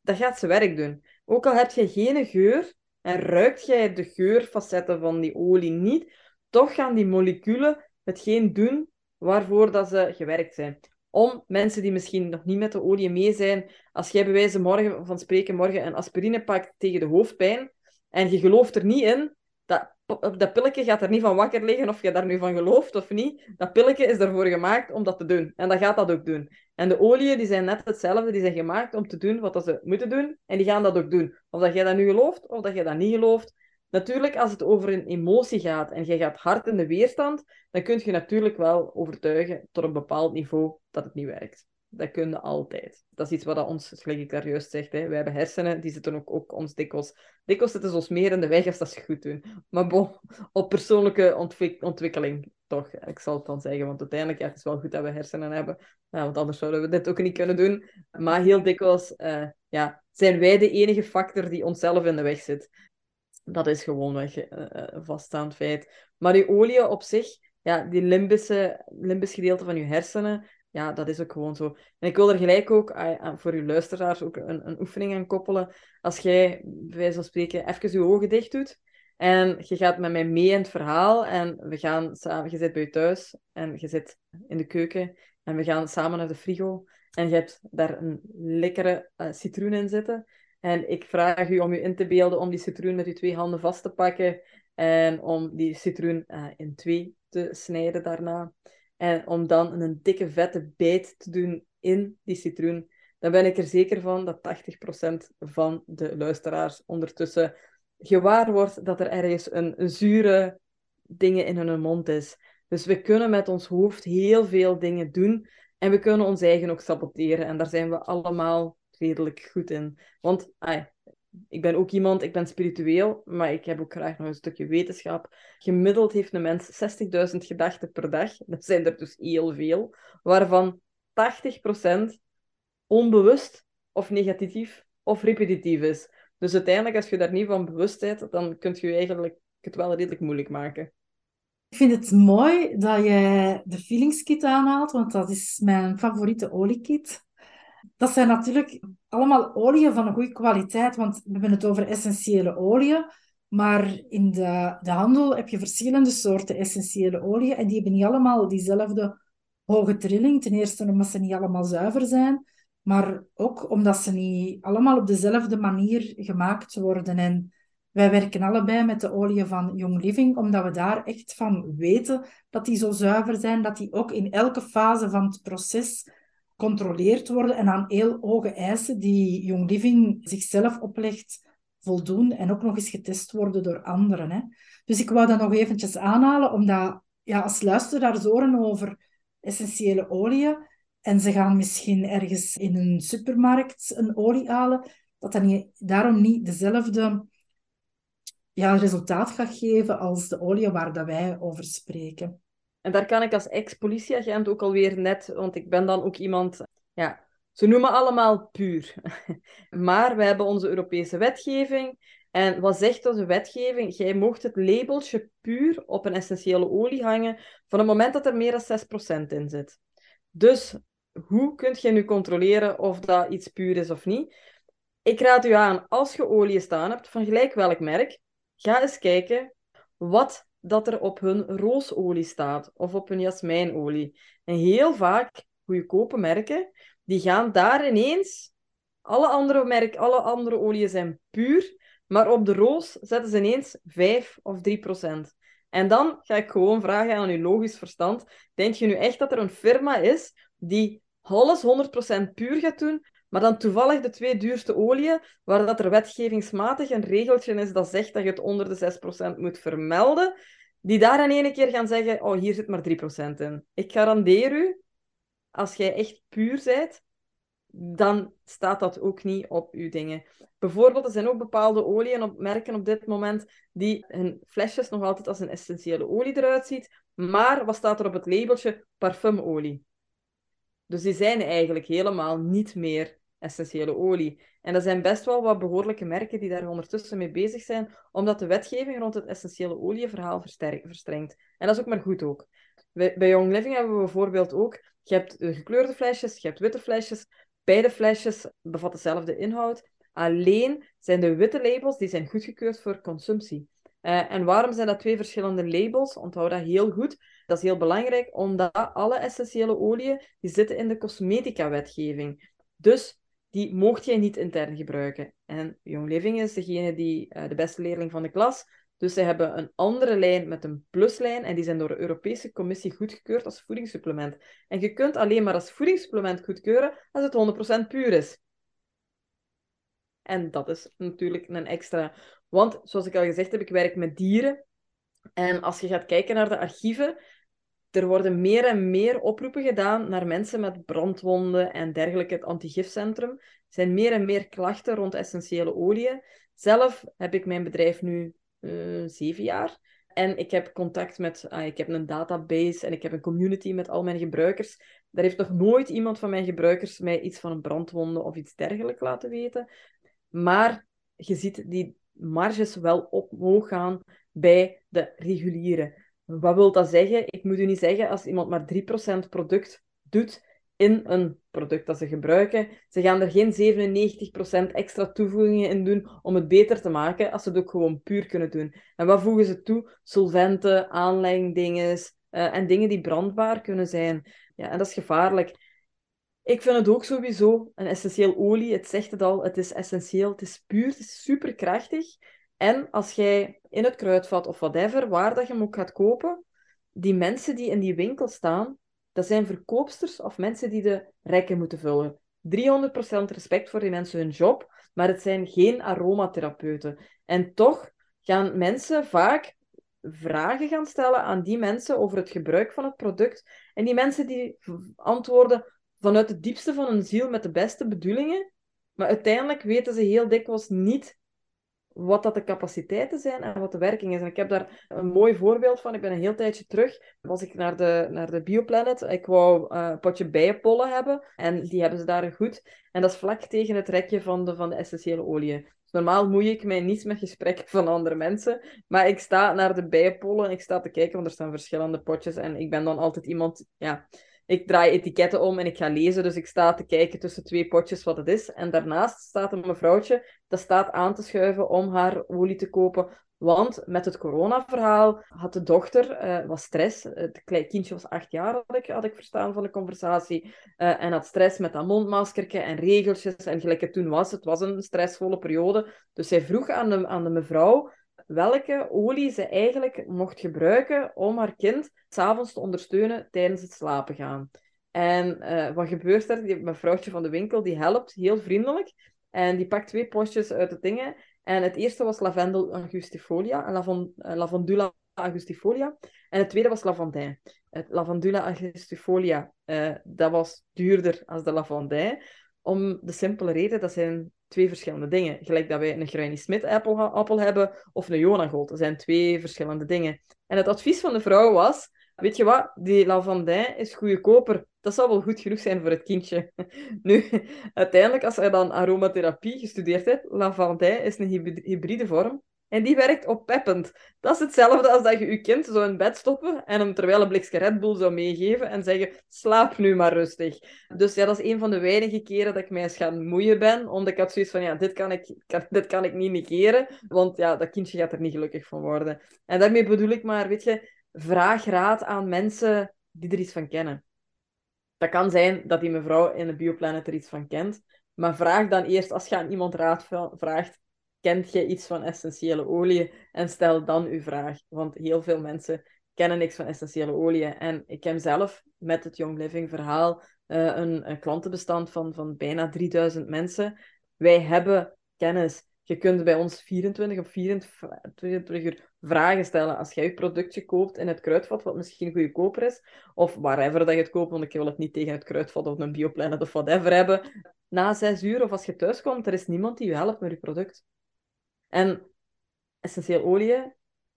dat gaat ze werk doen. Ook al heb je geen geur en ruikt jij de geurfacetten van die olie niet, toch gaan die moleculen hetgeen doen waarvoor dat ze gewerkt zijn. Om mensen die misschien nog niet met de olie mee zijn, als jij bij wijze morgen, van spreken morgen een aspirine pakt tegen de hoofdpijn, en je gelooft er niet in, dat, dat pilletje gaat er niet van wakker liggen of je daar nu van gelooft of niet. Dat pilletje is ervoor gemaakt om dat te doen. En dat gaat dat ook doen. En de oliën die zijn net hetzelfde. Die zijn gemaakt om te doen wat ze moeten doen. En die gaan dat ook doen. Of dat jij dat nu gelooft of dat je dat niet gelooft. Natuurlijk, als het over een emotie gaat en je gaat hard in de weerstand, dan kun je natuurlijk wel overtuigen tot een bepaald niveau dat het niet werkt. Dat kunnen altijd. Dat is iets wat ons, daar juist zeg, hè. wij hebben hersenen, die zitten ook, ook ons dikwijls... Dikwijls zitten ze ons meer in de weg als dat ze goed doen. Maar bon, op persoonlijke ontwikkeling toch. Ik zal het dan zeggen, want uiteindelijk ja, het is wel goed dat we hersenen hebben. Want anders zouden we dit ook niet kunnen doen. Maar heel dikwijls uh, ja, zijn wij de enige factor die onszelf in de weg zit. Dat is gewoonweg uh, een vaststaand feit. Maar die olie op zich, ja, die limbische, limbisch gedeelte van je hersenen, ja, dat is ook gewoon zo. En ik wil er gelijk ook ah, voor uw luisteraars ook een, een oefening aan koppelen. Als jij, bij wijze van spreken, even je ogen dicht doet en je gaat met mij mee in het verhaal en we gaan samen, je zit bij je thuis en je zit in de keuken en we gaan samen naar de frigo en je hebt daar een lekkere uh, citroen in zitten En ik vraag u om u in te beelden om die citroen met uw twee handen vast te pakken en om die citroen uh, in twee te snijden daarna. En om dan een dikke vette bijt te doen in die citroen. Dan ben ik er zeker van dat 80% van de luisteraars ondertussen gewaar wordt dat er ergens een, zure dingen in hun mond is. Dus we kunnen met ons hoofd heel veel dingen doen en we kunnen ons eigen ook saboteren. En daar zijn we allemaal redelijk goed in. Want ay, ik ben ook iemand, ik ben spiritueel, maar ik heb ook graag nog een stukje wetenschap. Gemiddeld heeft een mens 60.000 gedachten per dag. Dat zijn er dus heel veel. Waarvan 80% onbewust of negatief of repetitief is. Dus uiteindelijk, als je daar niet van bewust bent, dan kun je eigenlijk het wel redelijk moeilijk maken. Ik vind het mooi dat je de Feelingskit aanhaalt, want dat is mijn favoriete oliekit. Dat zijn natuurlijk allemaal oliën van een goede kwaliteit, want we hebben het over essentiële oliën. Maar in de, de handel heb je verschillende soorten essentiële oliën en die hebben niet allemaal diezelfde hoge trilling. Ten eerste omdat ze niet allemaal zuiver zijn, maar ook omdat ze niet allemaal op dezelfde manier gemaakt worden. En wij werken allebei met de oliën van Young Living, omdat we daar echt van weten dat die zo zuiver zijn, dat die ook in elke fase van het proces gecontroleerd worden en aan heel hoge eisen die Young Living zichzelf oplegt voldoen en ook nog eens getest worden door anderen. Hè. Dus ik wou dat nog eventjes aanhalen, omdat ja, als luisteraars horen over essentiële oliën en ze gaan misschien ergens in een supermarkt een olie halen, dat dat niet, daarom niet dezelfde ja, resultaat gaat geven als de olie waar dat wij over spreken. En daar kan ik als ex-politieagent ook alweer net, want ik ben dan ook iemand, ja, ze noemen allemaal puur. maar we hebben onze Europese wetgeving. En wat zegt onze wetgeving? Jij mocht het labeltje puur op een essentiële olie hangen van het moment dat er meer dan 6% in zit. Dus hoe kun je nu controleren of dat iets puur is of niet? Ik raad u aan, als je olie staan hebt, van gelijk welk merk, ga eens kijken wat dat er op hun roosolie staat of op hun jasmijnolie. En heel vaak, goedkope merken, die gaan daar ineens... Alle andere, merk, alle andere oliën zijn puur, maar op de roos zetten ze ineens 5 of 3 procent. En dan ga ik gewoon vragen aan uw logisch verstand. Denk je nu echt dat er een firma is die alles 100% puur gaat doen, maar dan toevallig de twee duurste oliën, waar dat er wetgevingsmatig een regeltje is dat zegt dat je het onder de 6% moet vermelden, die daar in ene keer gaan zeggen, oh, hier zit maar 3% in. Ik garandeer u, als jij echt puur bent, dan staat dat ook niet op uw dingen. Bijvoorbeeld, er zijn ook bepaalde oliën op merken op dit moment die hun flesjes nog altijd als een essentiële olie eruit ziet, maar wat staat er op het labeltje? Parfumolie. Dus die zijn eigenlijk helemaal niet meer essentiële olie. En er zijn best wel wat behoorlijke merken die daar ondertussen mee bezig zijn, omdat de wetgeving rond het essentiële olieverhaal verstrengt. En dat is ook maar goed ook. Bij Young Living hebben we bijvoorbeeld ook, je hebt gekleurde flesjes, je hebt witte flesjes. Beide flesjes bevatten dezelfde inhoud. Alleen zijn de witte labels die zijn goedgekeurd voor consumptie. Uh, en waarom zijn dat twee verschillende labels? Onthoud dat heel goed. Dat is heel belangrijk, omdat alle essentiële oliën die zitten in de cosmetica-wetgeving. Dus die mocht jij niet intern gebruiken. En Young Living is degene die uh, de beste leerling van de klas. Dus ze hebben een andere lijn met een pluslijn en die zijn door de Europese Commissie goedgekeurd als voedingssupplement. En je kunt alleen maar als voedingssupplement goedkeuren als het 100% puur is. En dat is natuurlijk een extra. Want, zoals ik al gezegd heb, ik werk met dieren. En als je gaat kijken naar de archieven, er worden meer en meer oproepen gedaan naar mensen met brandwonden en dergelijke. Het antigifcentrum. Er zijn meer en meer klachten rond essentiële oliën. Zelf heb ik mijn bedrijf nu uh, zeven jaar. En ik heb contact met, ah, ik heb een database en ik heb een community met al mijn gebruikers. Daar heeft nog nooit iemand van mijn gebruikers mij iets van een brandwonde of iets dergelijks laten weten. Maar je ziet die marges wel omhoog gaan bij de reguliere. Wat wil dat zeggen? Ik moet u niet zeggen, als iemand maar 3% product doet in een product dat ze gebruiken, ze gaan er geen 97% extra toevoegingen in doen om het beter te maken, als ze het ook gewoon puur kunnen doen. En wat voegen ze toe? Solventen, aanleidingen uh, en dingen die brandbaar kunnen zijn. Ja, en dat is gevaarlijk. Ik vind het ook sowieso een essentieel olie. Het zegt het al, het is essentieel, het is puur, het is superkrachtig. En als jij in het kruidvat of whatever, waar dat je hem ook gaat kopen, die mensen die in die winkel staan, dat zijn verkoopsters of mensen die de rekken moeten vullen. 300% respect voor die mensen hun job, maar het zijn geen aromatherapeuten. En toch gaan mensen vaak vragen gaan stellen aan die mensen over het gebruik van het product. En die mensen die antwoorden vanuit het diepste van hun ziel met de beste bedoelingen, maar uiteindelijk weten ze heel dikwijls niet wat dat de capaciteiten zijn en wat de werking is. En ik heb daar een mooi voorbeeld van. Ik ben een heel tijdje terug, was ik naar de, naar de Bioplanet. Ik wou uh, een potje bijenpollen hebben en die hebben ze daar goed. En dat is vlak tegen het rekje van de, van de essentiële oliën. Dus normaal moei ik mij niet met gesprekken van andere mensen, maar ik sta naar de bijenpollen en ik sta te kijken, want er staan verschillende potjes en ik ben dan altijd iemand, ja ik draai etiketten om en ik ga lezen. Dus ik sta te kijken tussen twee potjes wat het is. En daarnaast staat een mevrouwtje dat staat aan te schuiven om haar olie te kopen. Want met het coronaverhaal had de dochter uh, was stress. Het klein kindje was acht jaar, had ik, had ik verstaan van de conversatie. Uh, en had stress met dat mondmaskertje en regeltjes. En gelijk het toen was, het was een stressvolle periode. Dus zij vroeg aan de, aan de mevrouw welke olie ze eigenlijk mocht gebruiken om haar kind s'avonds te ondersteunen tijdens het slapen gaan. En uh, wat gebeurt er? Die mevrouwtje van de winkel die helpt heel vriendelijk. En die pakt twee postjes uit de dingen. En het eerste was lavendel angustifolia, lavand uh, lavandula angustifolia. En het tweede was lavandijn. Het lavandula angustifolia, uh, dat was duurder als de lavandijn. Om de simpele reden, dat zijn twee verschillende dingen. Gelijk dat wij een Granny Smith appel, appel hebben of een Jonagold. Dat zijn twee verschillende dingen. En het advies van de vrouw was, weet je wat, die lavandijn is goedkoper. Dat zal wel goed genoeg zijn voor het kindje. Nu, uiteindelijk, als hij dan aromatherapie gestudeerd heeft, lavandijn is een hybride vorm. En die werkt oppeppend. Dat is hetzelfde als dat je je kind zo in bed stoppen en hem terwijl een blikje Red Bull zou meegeven en zeggen, slaap nu maar rustig. Dus ja, dat is een van de weinige keren dat ik mij eens gaan moeien ben, omdat ik had zoiets van, ja, dit kan ik, dit kan ik niet negeren, want ja, dat kindje gaat er niet gelukkig van worden. En daarmee bedoel ik maar, weet je, vraag raad aan mensen die er iets van kennen. Dat kan zijn dat die mevrouw in de Bioplanet er iets van kent, maar vraag dan eerst, als je aan iemand raad vraagt, kent je iets van essentiële oliën? En stel dan uw vraag. Want heel veel mensen kennen niks van essentiële oliën. En ik heb zelf met het Young Living verhaal uh, een, een, klantenbestand van, van bijna 3000 mensen. Wij hebben kennis. Je kunt bij ons 24 of 24 uur vragen stellen als jij je productje koopt in het kruidvat, wat misschien goedkoper is, of whatever dat je het koopt, want ik wil het niet tegen het kruidvat of een bioplanet of whatever hebben. Na zes uur of als je thuis komt, er is niemand die je helpt met je product. En essentieel olie,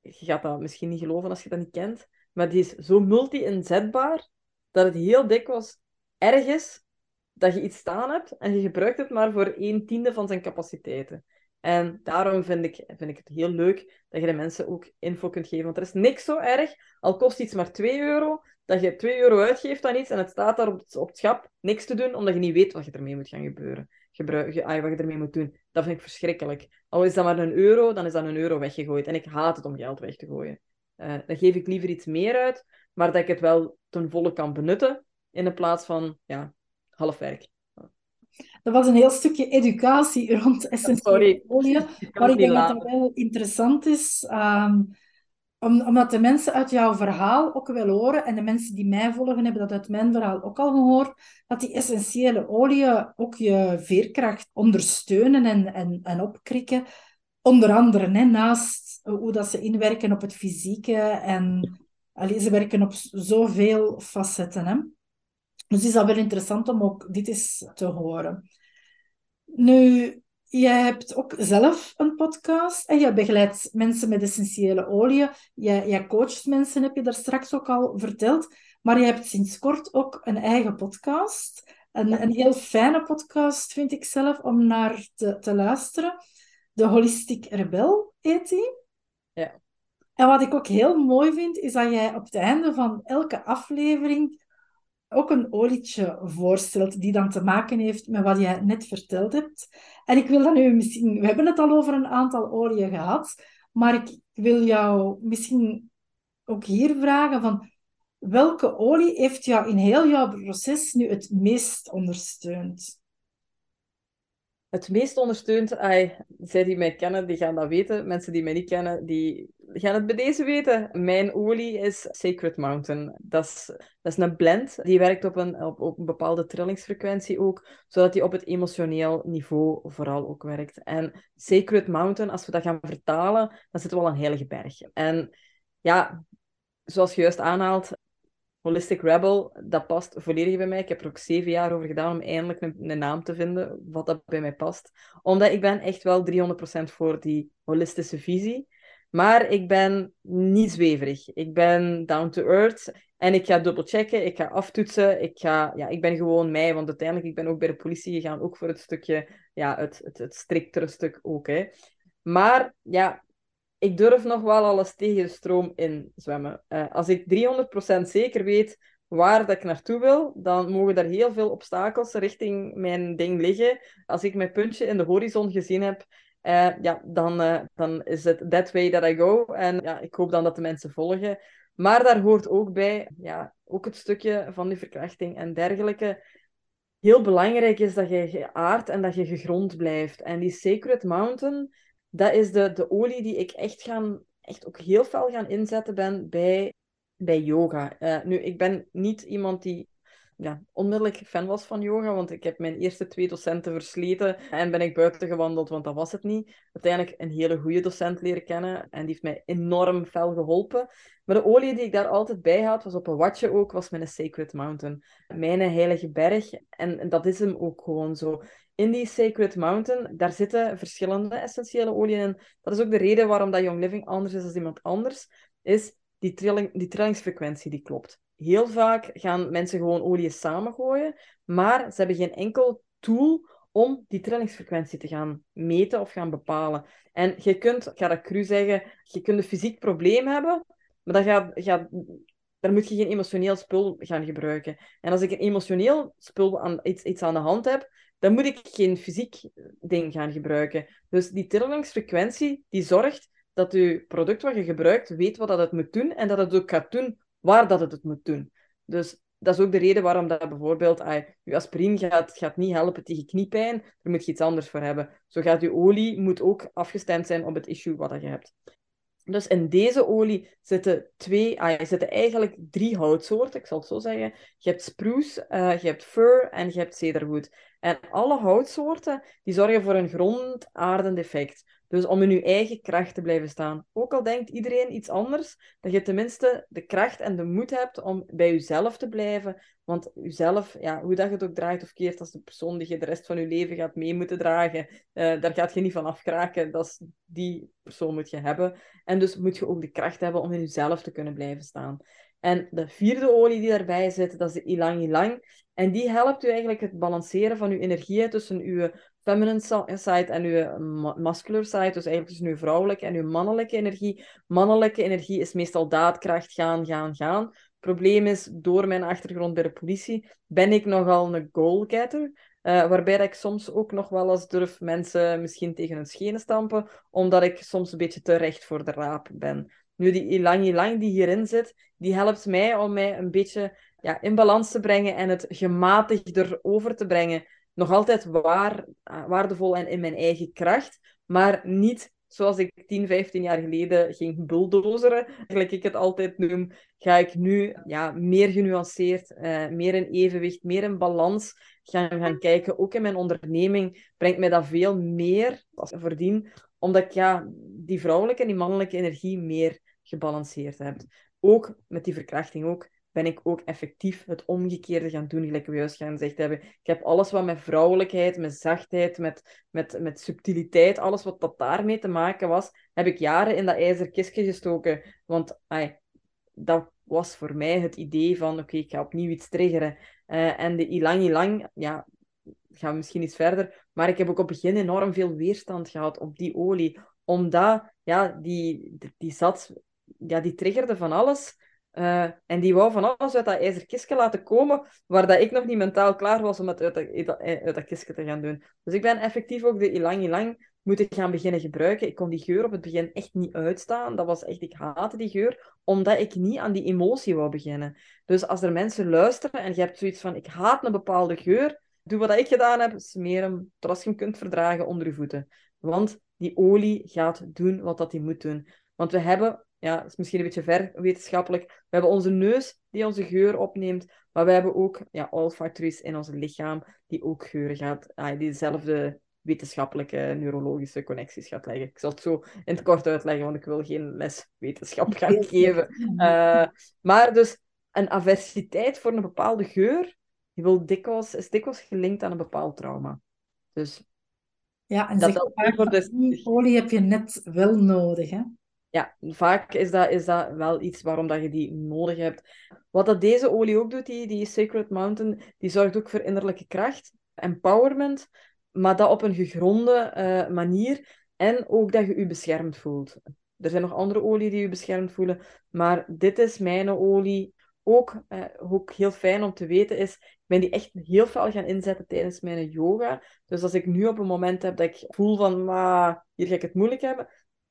je gaat dat misschien niet geloven als je dat niet kent, maar die is zo multi-inzetbaar dat het heel dikwijls erg is dat je iets staan hebt en je gebruikt het maar voor een tiende van zijn capaciteiten. En daarom vind ik, vind ik het heel leuk dat je de mensen ook info kunt geven. Want er is niks zo erg, al kost iets maar 2 euro, dat je 2 euro uitgeeft aan iets en het staat daar op het, op het schap niks te doen, omdat je niet weet wat je ermee moet gaan gebeuren. Gebruik, ah, wat je ermee moet doen. Dat vind ik verschrikkelijk. Al is dat maar een euro, dan is dat een euro weggegooid. En ik haat het om geld weg te gooien. Uh, dan geef ik liever iets meer uit, maar dat ik het wel ten volle kan benutten, in de plaats van ja, half werk. Dat was een heel stukje educatie rond essentiële olie. Maar ik denk dat dat wel interessant is. Um, omdat de mensen uit jouw verhaal ook wel horen, en de mensen die mij volgen hebben dat uit mijn verhaal ook al gehoord, dat die essentiële oliën ook je veerkracht ondersteunen en, en, en opkrikken. Onder andere, hè, naast hoe dat ze inwerken op het fysieke. En allee, ze werken op zoveel facetten. Hè. Dus is dat wel interessant om ook dit eens te horen. Nu, Jij hebt ook zelf een podcast en je begeleidt mensen met essentiële oliën. Jij, jij coacht mensen, heb je daar straks ook al verteld. Maar je hebt sinds kort ook een eigen podcast. Een, een heel fijne podcast, vind ik zelf, om naar te, te luisteren. De Holistic Rebel heet die. Ja. En wat ik ook heel mooi vind, is dat jij op het einde van elke aflevering ook een olietje voorstelt die dan te maken heeft met wat jij net verteld hebt. En ik wil dan nu misschien, we hebben het al over een aantal oliën gehad, maar ik wil jou misschien ook hier vragen van welke olie heeft jou in heel jouw proces nu het meest ondersteund? Het meest ondersteund, ay, zij die mij kennen, die gaan dat weten. Mensen die mij niet kennen, die gaan het bij deze weten. Mijn olie is Sacred Mountain. Dat is, dat is een blend. Die werkt op een, op, op een bepaalde trillingsfrequentie ook, zodat die op het emotioneel niveau vooral ook werkt. En Sacred Mountain, als we dat gaan vertalen, dan zitten we al een heilige berg. En ja, zoals je juist aanhaalt, Holistic Rebel, dat past volledig bij mij. Ik heb er ook zeven jaar over gedaan om eindelijk een, naam te vinden wat dat bij mij past. Omdat ik ben echt wel 300% voor die holistische visie. Maar ik ben niet zweverig. Ik ben down to earth. En ik ga dubbelchecken, ik ga aftoetsen. Ik, ga, ja, ik ben gewoon mij. Want uiteindelijk, ik ben ook bij de politie gegaan. Ook voor het stukje, ja, het, het, het striktere stuk ook. Hè. Maar ja, ik durf nog wel alles tegen de stroom in zwemmen. Uh, als ik 300% zeker weet waar dat ik naartoe wil, dan mogen er heel veel obstakels richting mijn ding liggen. Als ik mijn puntje in de horizon gezien heb, uh, ja, dan, uh, dan is het that way that I go. En ja, ik hoop dan dat de mensen volgen. Maar daar hoort ook bij, ja, ook het stukje van die verkrachting en dergelijke. Heel belangrijk is dat je geaard en dat je gegrond blijft. En die Sacred Mountain, dat is de, de olie die ik echt, gaan, echt ook heel fel gaan inzetten ben bij, bij yoga. Uh, nu, ik ben niet iemand die ja, onmiddellijk fan was van yoga, want ik heb mijn eerste twee docenten versleten en ben ik buiten gewandeld, want dat was het niet. Uiteindelijk een hele goede docent leren kennen en die heeft mij enorm fel geholpen. Maar de olie die ik daar altijd bij had, was op een watje ook, was mijn Sacred Mountain. Mijn heilige berg. En dat is hem ook gewoon zo in die Sacred Mountain, daar zitten verschillende essentiële oliën in. Dat is ook de reden waarom dat Young Living anders is dan iemand anders, is die, trilling, die trillingsfrequentie die klopt. Heel vaak gaan mensen gewoon oliën samengooien, maar ze hebben geen enkel tool om die trillingsfrequentie te gaan meten of gaan bepalen. En je kunt, ik ga dat cru zeggen, je kunt een fysiek probleem hebben, maar dat gaat, gaat, daar moet je geen emotioneel spul gaan gebruiken. En als ik een emotioneel spul aan, iets, iets aan de hand heb, dan moet ik geen fysiek ding gaan gebruiken. Dus die trillingsfrequentie die zorgt dat je product wat je gebruikt weet wat dat het moet doen en dat het ook gaat doen waar dat het het moet doen. Dus dat is ook de reden waarom dat bijvoorbeeld ah, je aspirine gaat, gaat niet helpen tegen kniepijn. Daar moet je iets anders voor hebben. Zo gaat je olie moet ook afgestemd zijn op het issue wat dat je hebt. Dus in deze olie zitten, twee, ah, zitten eigenlijk drie houtsoorten, ik zal het zo zeggen. Je hebt spruce, uh, je hebt fir en je hebt cedarwood. En alle houtsoorten die zorgen voor een grondaardend effect. Dus om in je eigen kracht te blijven staan. Ook al denkt iedereen iets anders, dat je tenminste de kracht en de moed hebt om bij jezelf te blijven. Want jezelf, ja, hoe dat je het ook draait of keert, als de persoon die je de rest van je leven gaat mee moeten dragen, uh, daar gaat je niet van afkraken. Dat is, die persoon moet je hebben. En dus moet je ook de kracht hebben om in jezelf te kunnen blijven staan. En de vierde olie die daarbij zit, dat is de ilang ilang. En die helpt u eigenlijk het balanceren van uw energie tussen uw feminine side en uw muscular side. Dus eigenlijk tussen uw vrouwelijke en uw mannelijke energie. Mannelijke energie is meestal daadkracht, gaan, gaan, gaan. Probleem is, door mijn achtergrond bij de politie, ben ik nogal een goalgetter. Uh, waarbij ik soms ook nog wel eens durf mensen misschien tegen hun schenen stampen, omdat ik soms een beetje te recht voor de raap ben. Nu, die ilang ilang die hierin zit, die helpt mij om mij een beetje ja, in balans te brengen en het gematigder over te brengen. Nog altijd waar, eh, waardevol en in mijn eigen kracht, maar niet zoals ik 10, 15 jaar geleden ging bulldozeren, gelijk ik het altijd noem, ga ik nu ja, meer genuanceerd, uh, meer in evenwicht, meer in balans gaan, gaan kijken. Ook in mijn onderneming brengt mij dat veel meer als ik verdien, omdat ik ja, die vrouwelijke en die mannelijke energie meer gebalanceerd heb. Ook met die verkrachting ook ben ik ook effectief het omgekeerde gaan doen, gelijk we juist gaan gezegd hebben. Ik heb alles wat met vrouwelijkheid, met zachtheid, met, met, met subtiliteit, alles wat dat daarmee te maken was, heb ik jaren in dat ijzer kistje gestoken. Want ay, dat was voor mij het idee van, oké, ik ga opnieuw iets triggeren. Uh, en de ilang ilang, ja, gaan we misschien iets verder, maar ik heb ook op het begin enorm veel weerstand gehad op die olie, omdat, ja, die, die, die zat, ja, die triggerde van alles uh, en die wou van alles uit dat ijzerkistje laten komen, waar dat ik nog niet mentaal klaar was om het uit dat, uit dat kistje te gaan doen. Dus ik ben effectief ook de ilang ilang moeten gaan beginnen gebruiken. Ik kon die geur op het begin echt niet uitstaan. Dat was echt, ik haatte die geur, omdat ik niet aan die emotie wou beginnen. Dus als er mensen luisteren en je hebt zoiets van, ik haat een bepaalde geur, doe wat ik gedaan heb, smeer hem, als je hem kunt verdragen, onder je voeten. Want die olie gaat doen wat dat die moet doen. Want we hebben, ja, dat is misschien een beetje ver wetenschappelijk, we hebben onze neus die onze geur opneemt, maar we hebben ook ja, olfactories in ons lichaam die ook geuren gaat, ah, die dezelfde wetenschappelijke neurologische connecties gaat leggen. Ik zal het zo in het kort uitleggen, want ik wil geen les wetenschap gaan geven. Uh, maar dus een aversiteit voor een bepaalde geur die wil dikwijls, is dikwijls gelinkt aan een bepaald trauma. Dus ja, en dat, dat dus... die olie heb je net wel nodig, hè? Ja, vaak is dat, is dat wel iets waarom dat je die nodig hebt. Wat dat deze olie ook doet, die, die Sacred Mountain, die zorgt ook voor innerlijke kracht, empowerment, maar dat op een gegronde uh, manier. En ook dat je je beschermd voelt. Er zijn nog andere olie die je beschermd voelen, maar dit is mijn olie. Ook, eh, ook heel fijn om te weten is, ik ben die echt heel veel gaan inzetten tijdens mijn yoga. Dus als ik nu op een moment heb dat ik voel van, maar hier ga ik het moeilijk hebben,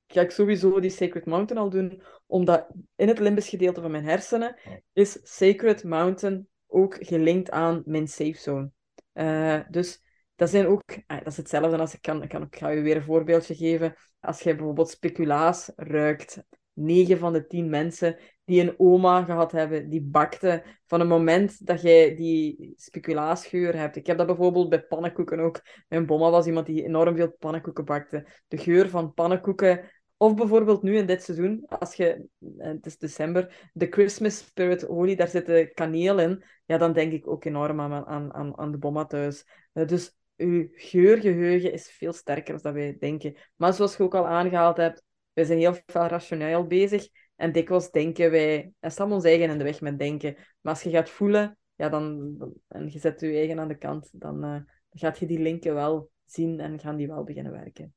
ga ik sowieso die Sacred Mountain al doen, omdat in het limbisch gedeelte van mijn hersenen is Sacred Mountain ook gelinkt aan mijn safe zone. Uh, dus dat zijn ook, ah, dat is hetzelfde als ik kan, ik kan, ik ga je weer een voorbeeldje geven. Als je bijvoorbeeld speculaas ruikt, 9 van de 10 mensen die een oma gehad hebben, die bakte van het moment dat jij die speculaasgeur hebt. Ik heb dat bijvoorbeeld bij pannenkoeken ook. Mijn bomma was iemand die enorm veel pannenkoeken bakte. De geur van pannenkoeken of bijvoorbeeld nu in dit seizoen, als je, eh, het is december, de Christmas Spirit olie, daar zit kaneel in. Ja, dan denk ik ook enorm aan, aan, aan, aan de bomma thuis. Uh, dus uw geurgeheugen is veel sterker dan wij denken. Maar zoals je ook al aangehaald hebt, wij zijn heel veel rationeel bezig. En dikwijls denken wij, en staan ons eigen in de weg met denken. Maar als je gaat voelen, ja, dan, en je zet je eigen aan de kant, uh, dan gaat je die linken wel zien en gaan die wel beginnen werken.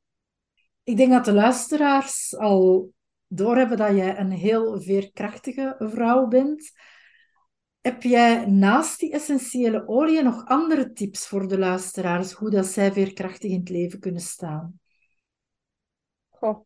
Ik denk dat de luisteraars al doorhebben dat jij een heel veerkrachtige vrouw bent. Heb jij naast die essentiële olie nog andere tips voor de luisteraars, hoe dat zij veerkrachtig in het leven kunnen staan? Goh,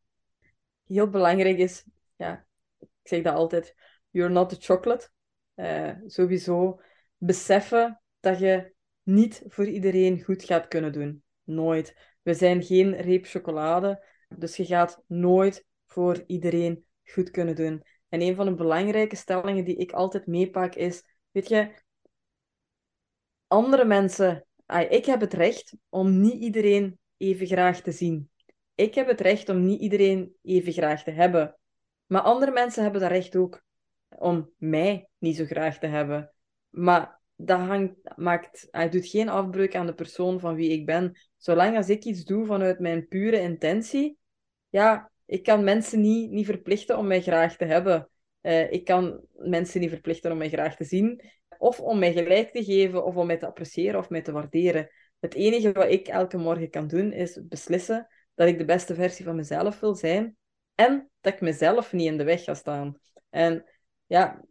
heel belangrijk is, ja, ik zeg dat altijd, you're not a chocolate. Uh, sowieso beseffen dat je niet voor iedereen goed gaat kunnen doen. Nooit. We zijn geen reep chocolade, dus je gaat nooit voor iedereen goed kunnen doen. En een van de belangrijke stellingen die ik altijd meepak is, weet je, andere mensen, ik heb het recht om niet iedereen even graag te zien. Ik heb het recht om niet iedereen even graag te hebben. Maar andere mensen hebben dat recht ook om mij niet zo graag te hebben. Maar dat hangt, maakt, hij doet geen afbreuk aan de persoon van wie ik ben. Zolang als ik iets doe vanuit mijn pure intentie, ja, ik kan mensen niet, niet verplichten om mij graag te hebben. Uh, ik kan mensen niet verplichten om mij graag te zien, of om mij gelijk te geven, of om mij te appreciëren of mij te waarderen. Het enige wat ik elke morgen kan doen, is beslissen dat ik de beste versie van mezelf wil zijn en dat ik mezelf niet in de weg ga staan. En ja,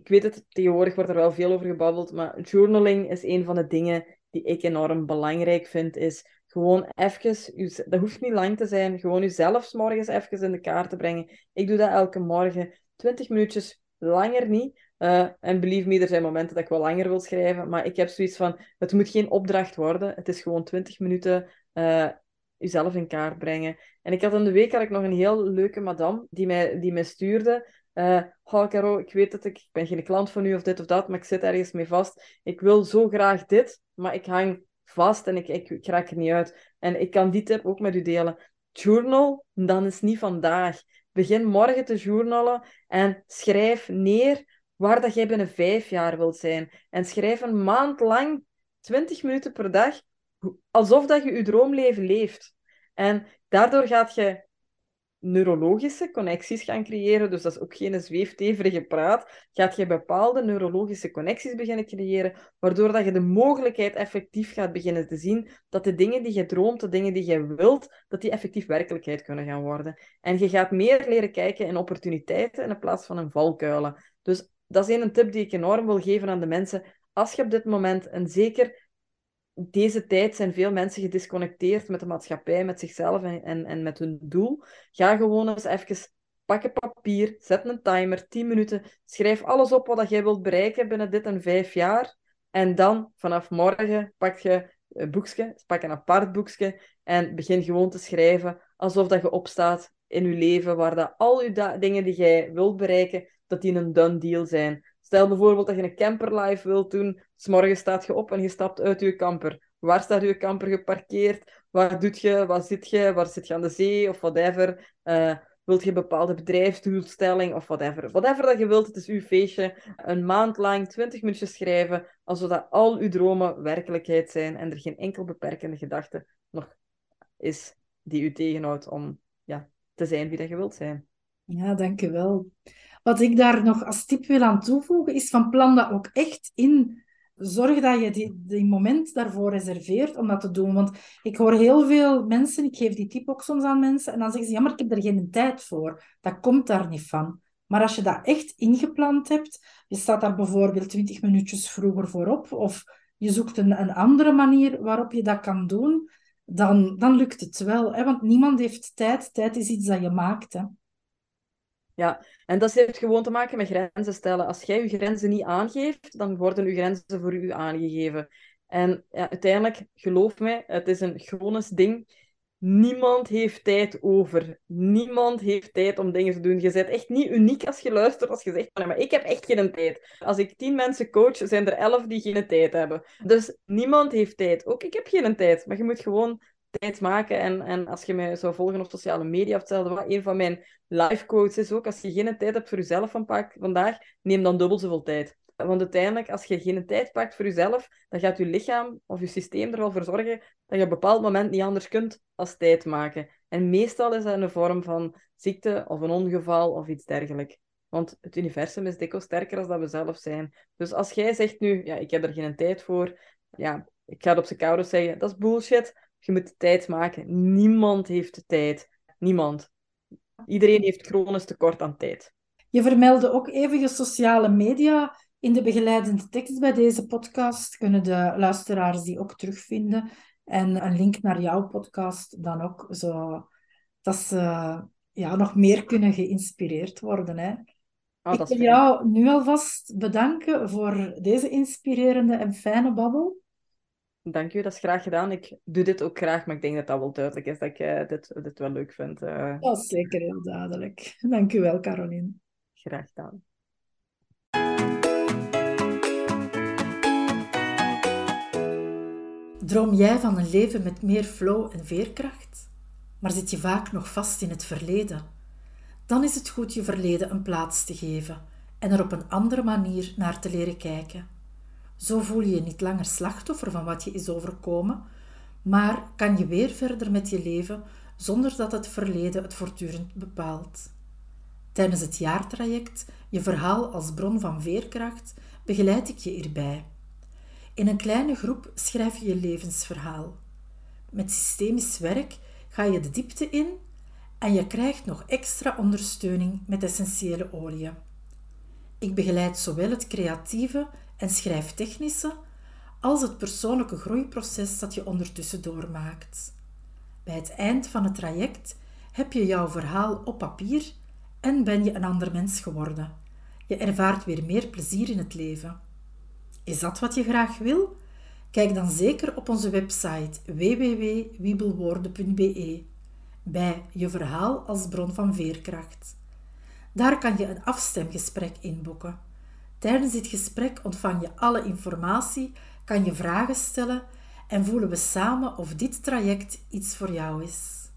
ik weet het, tegenwoordig wordt er wel veel over gebabbeld, maar journaling is een van de dingen die ik enorm belangrijk vind, is gewoon even, dat hoeft niet lang te zijn, gewoon jezelf morgens even in de kaart te brengen. Ik doe dat elke morgen, 20 minuutjes, langer niet. Uh, en believe me, er zijn momenten dat ik wel langer wil schrijven, maar ik heb zoiets van, het moet geen opdracht worden, het is gewoon 20 minuten uh, jezelf in kaart brengen. En ik had in de week had ik nog een heel leuke madame die mij, die mij stuurde. Uh, oh, Caro, ik weet dat ik, ben geen klant van u of dit of dat, maar ik zit ergens mee vast. Ik wil zo graag dit, maar ik hang vast en ik, ik, ik raak er niet uit. En ik kan die tip ook met u delen. Journal, dan is niet vandaag. Begin morgen te journalen en schrijf neer waar dat jij binnen vijf jaar wilt zijn. En schrijf een maand lang, 20 minuten per dag, alsof dat je je droomleven leeft. En daardoor gaat je neurologische connecties gaan creëren, dus dat is ook geen zweefteverige praat, gaat je bepaalde neurologische connecties beginnen creëren, waardoor dat je de mogelijkheid effectief gaat beginnen te zien dat de dingen die je droomt, de dingen die je wilt, dat die effectief werkelijkheid kunnen gaan worden. En je gaat meer leren kijken in opportuniteiten in plaats van in valkuilen. Dus dat is een tip die ik enorm wil geven aan de mensen. Als je op dit moment, en zeker deze tijd zijn veel mensen gedisconnecteerd met de maatschappij, met zichzelf en, en, en met hun doel. Ga gewoon eens even pakken papier, zet een timer, 10 minuten, schrijf alles op wat jij wilt bereiken binnen dit en vijf jaar. En dan, vanaf morgen, pak je een boekje, pak een apart boekje en begin gewoon te schrijven alsof dat je opstaat in je leven, waar dat al je dingen die jij wilt bereiken, dat die een done deal zijn. Stel bijvoorbeeld dat je een camperlife wilt doen, s staat je op en je stapt uit je camper. Waar staat je camper geparkeerd? Waar doet je? Waar zit je? Waar zit je aan de zee? Of whatever. Uh, wilt je een bepaalde bedrijfsdoelstelling of whatever. Whatever dat je wilt, het is uw feestje. Een maand lang, 20 minuutjes schrijven, alsof al uw dromen werkelijkheid zijn en er geen enkel beperkende gedachte nog is die u tegenhoudt om ja, te zijn wie dat je wilt zijn. Ja, dankjewel. Wat ik daar nog als tip wil aan toevoegen, is van plan dat ook echt in. Zorg dat je die, die moment daarvoor reserveert om dat te doen. Want ik hoor heel veel mensen, ik geef die tip ook soms aan mensen, en dan zeggen ze, ja, maar ik heb er geen tijd voor. Dat komt daar niet van. Maar als je dat echt ingepland hebt, je staat daar bijvoorbeeld 20 minuutjes vroeger voorop, of je zoekt een, een andere manier waarop je dat kan doen, dan, dan lukt het wel. Hè? Want niemand heeft tijd. Tijd is iets dat je maakt. Hè? Ja, en dat heeft gewoon te maken met grenzen stellen. Als jij je grenzen niet aangeeft, dan worden je grenzen voor u aangegeven. En ja, uiteindelijk, geloof mij, het is een chronisch ding. Niemand heeft tijd over. Niemand heeft tijd om dingen te doen. Je bent echt niet uniek als je luistert, als je zegt, maar ik heb echt geen tijd. Als ik tien mensen coach, zijn er elf die geen tijd hebben. Dus niemand heeft tijd. Ook ik heb geen tijd, maar je moet gewoon tijd maken. En, en als je mij zou volgen op sociale media, of hetzelfde wat, een van mijn life quotes is ook, als je geen tijd hebt voor jezelf vandaag, neem dan dubbel zoveel tijd. Want uiteindelijk, als je geen tijd pakt voor jezelf, dan gaat je lichaam of je systeem er wel voor zorgen dat je op een bepaald moment niet anders kunt als tijd maken. En meestal is dat in de vorm van ziekte of een ongeval of iets dergelijks. Want het universum is dikwijls sterker dan dat we zelf zijn. Dus als jij zegt nu, ja, ik heb er geen tijd voor, ja, ik ga het op zijn koude zeggen, dat is bullshit. Je moet tijd maken. Niemand heeft de tijd. Niemand. Iedereen heeft chronisch tekort aan tijd. Je vermeldde ook even je sociale media. In de begeleidende tekst bij deze podcast kunnen de luisteraars die ook terugvinden. En een link naar jouw podcast dan ook, zo, dat ze ja, nog meer kunnen geïnspireerd worden. Hè. Oh, ik wil jou nu alvast bedanken voor deze inspirerende en fijne babbel. Dank u, dat is graag gedaan. Ik doe dit ook graag, maar ik denk dat dat wel duidelijk is dat ik uh, dit, dit wel leuk vind. Uh... Dat is zeker heel duidelijk. Dank u wel, Caroline. Graag gedaan. Droom jij van een leven met meer flow en veerkracht? Maar zit je vaak nog vast in het verleden? Dan is het goed je verleden een plaats te geven en er op een andere manier naar te leren kijken. Zo voel je je niet langer slachtoffer van wat je is overkomen, maar kan je weer verder met je leven zonder dat het verleden het voortdurend bepaalt. Tijdens het jaartraject, je verhaal als bron van veerkracht, begeleid ik je hierbij. In een kleine groep schrijf je je levensverhaal. Met systemisch werk ga je de diepte in en je krijgt nog extra ondersteuning met essentiële oliën. Ik begeleid zowel het creatieve en schrijftechnische als het persoonlijke groeiproces dat je ondertussen doormaakt. Bij het eind van het traject heb je jouw verhaal op papier en ben je een ander mens geworden. Je ervaart weer meer plezier in het leven. Is dat wat je graag wil? Kijk dan zeker op onze website www.wiebelwoorden.be bij je verhaal als bron van veerkracht. Daar kan je een afstemgesprek inboeken. Tijdens dit gesprek ontvang je alle informatie, kan je vragen stellen en voelen we samen of dit traject iets voor jou is.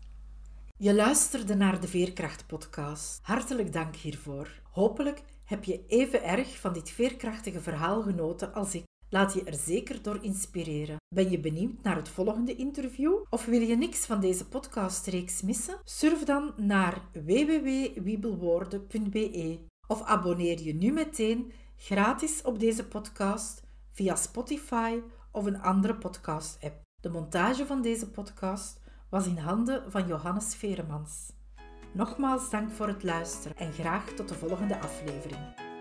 Je luisterde naar de Veerkracht-podcast. Hartelijk dank hiervoor. Hopelijk heb je even erg van dit veerkrachtige verhaal genoten als ik. Laat je er zeker door inspireren. Ben je benieuwd naar het volgende interview? Of wil je niks van deze podcastreeks missen? Surf dan naar www.wiebelwoorden.be of abonneer je nu meteen gratis op deze podcast via Spotify of een andere podcast-app. De montage van deze podcast was in handen van Johannes Veremans. Nogmaals dank voor het luisteren en graag tot de volgende aflevering.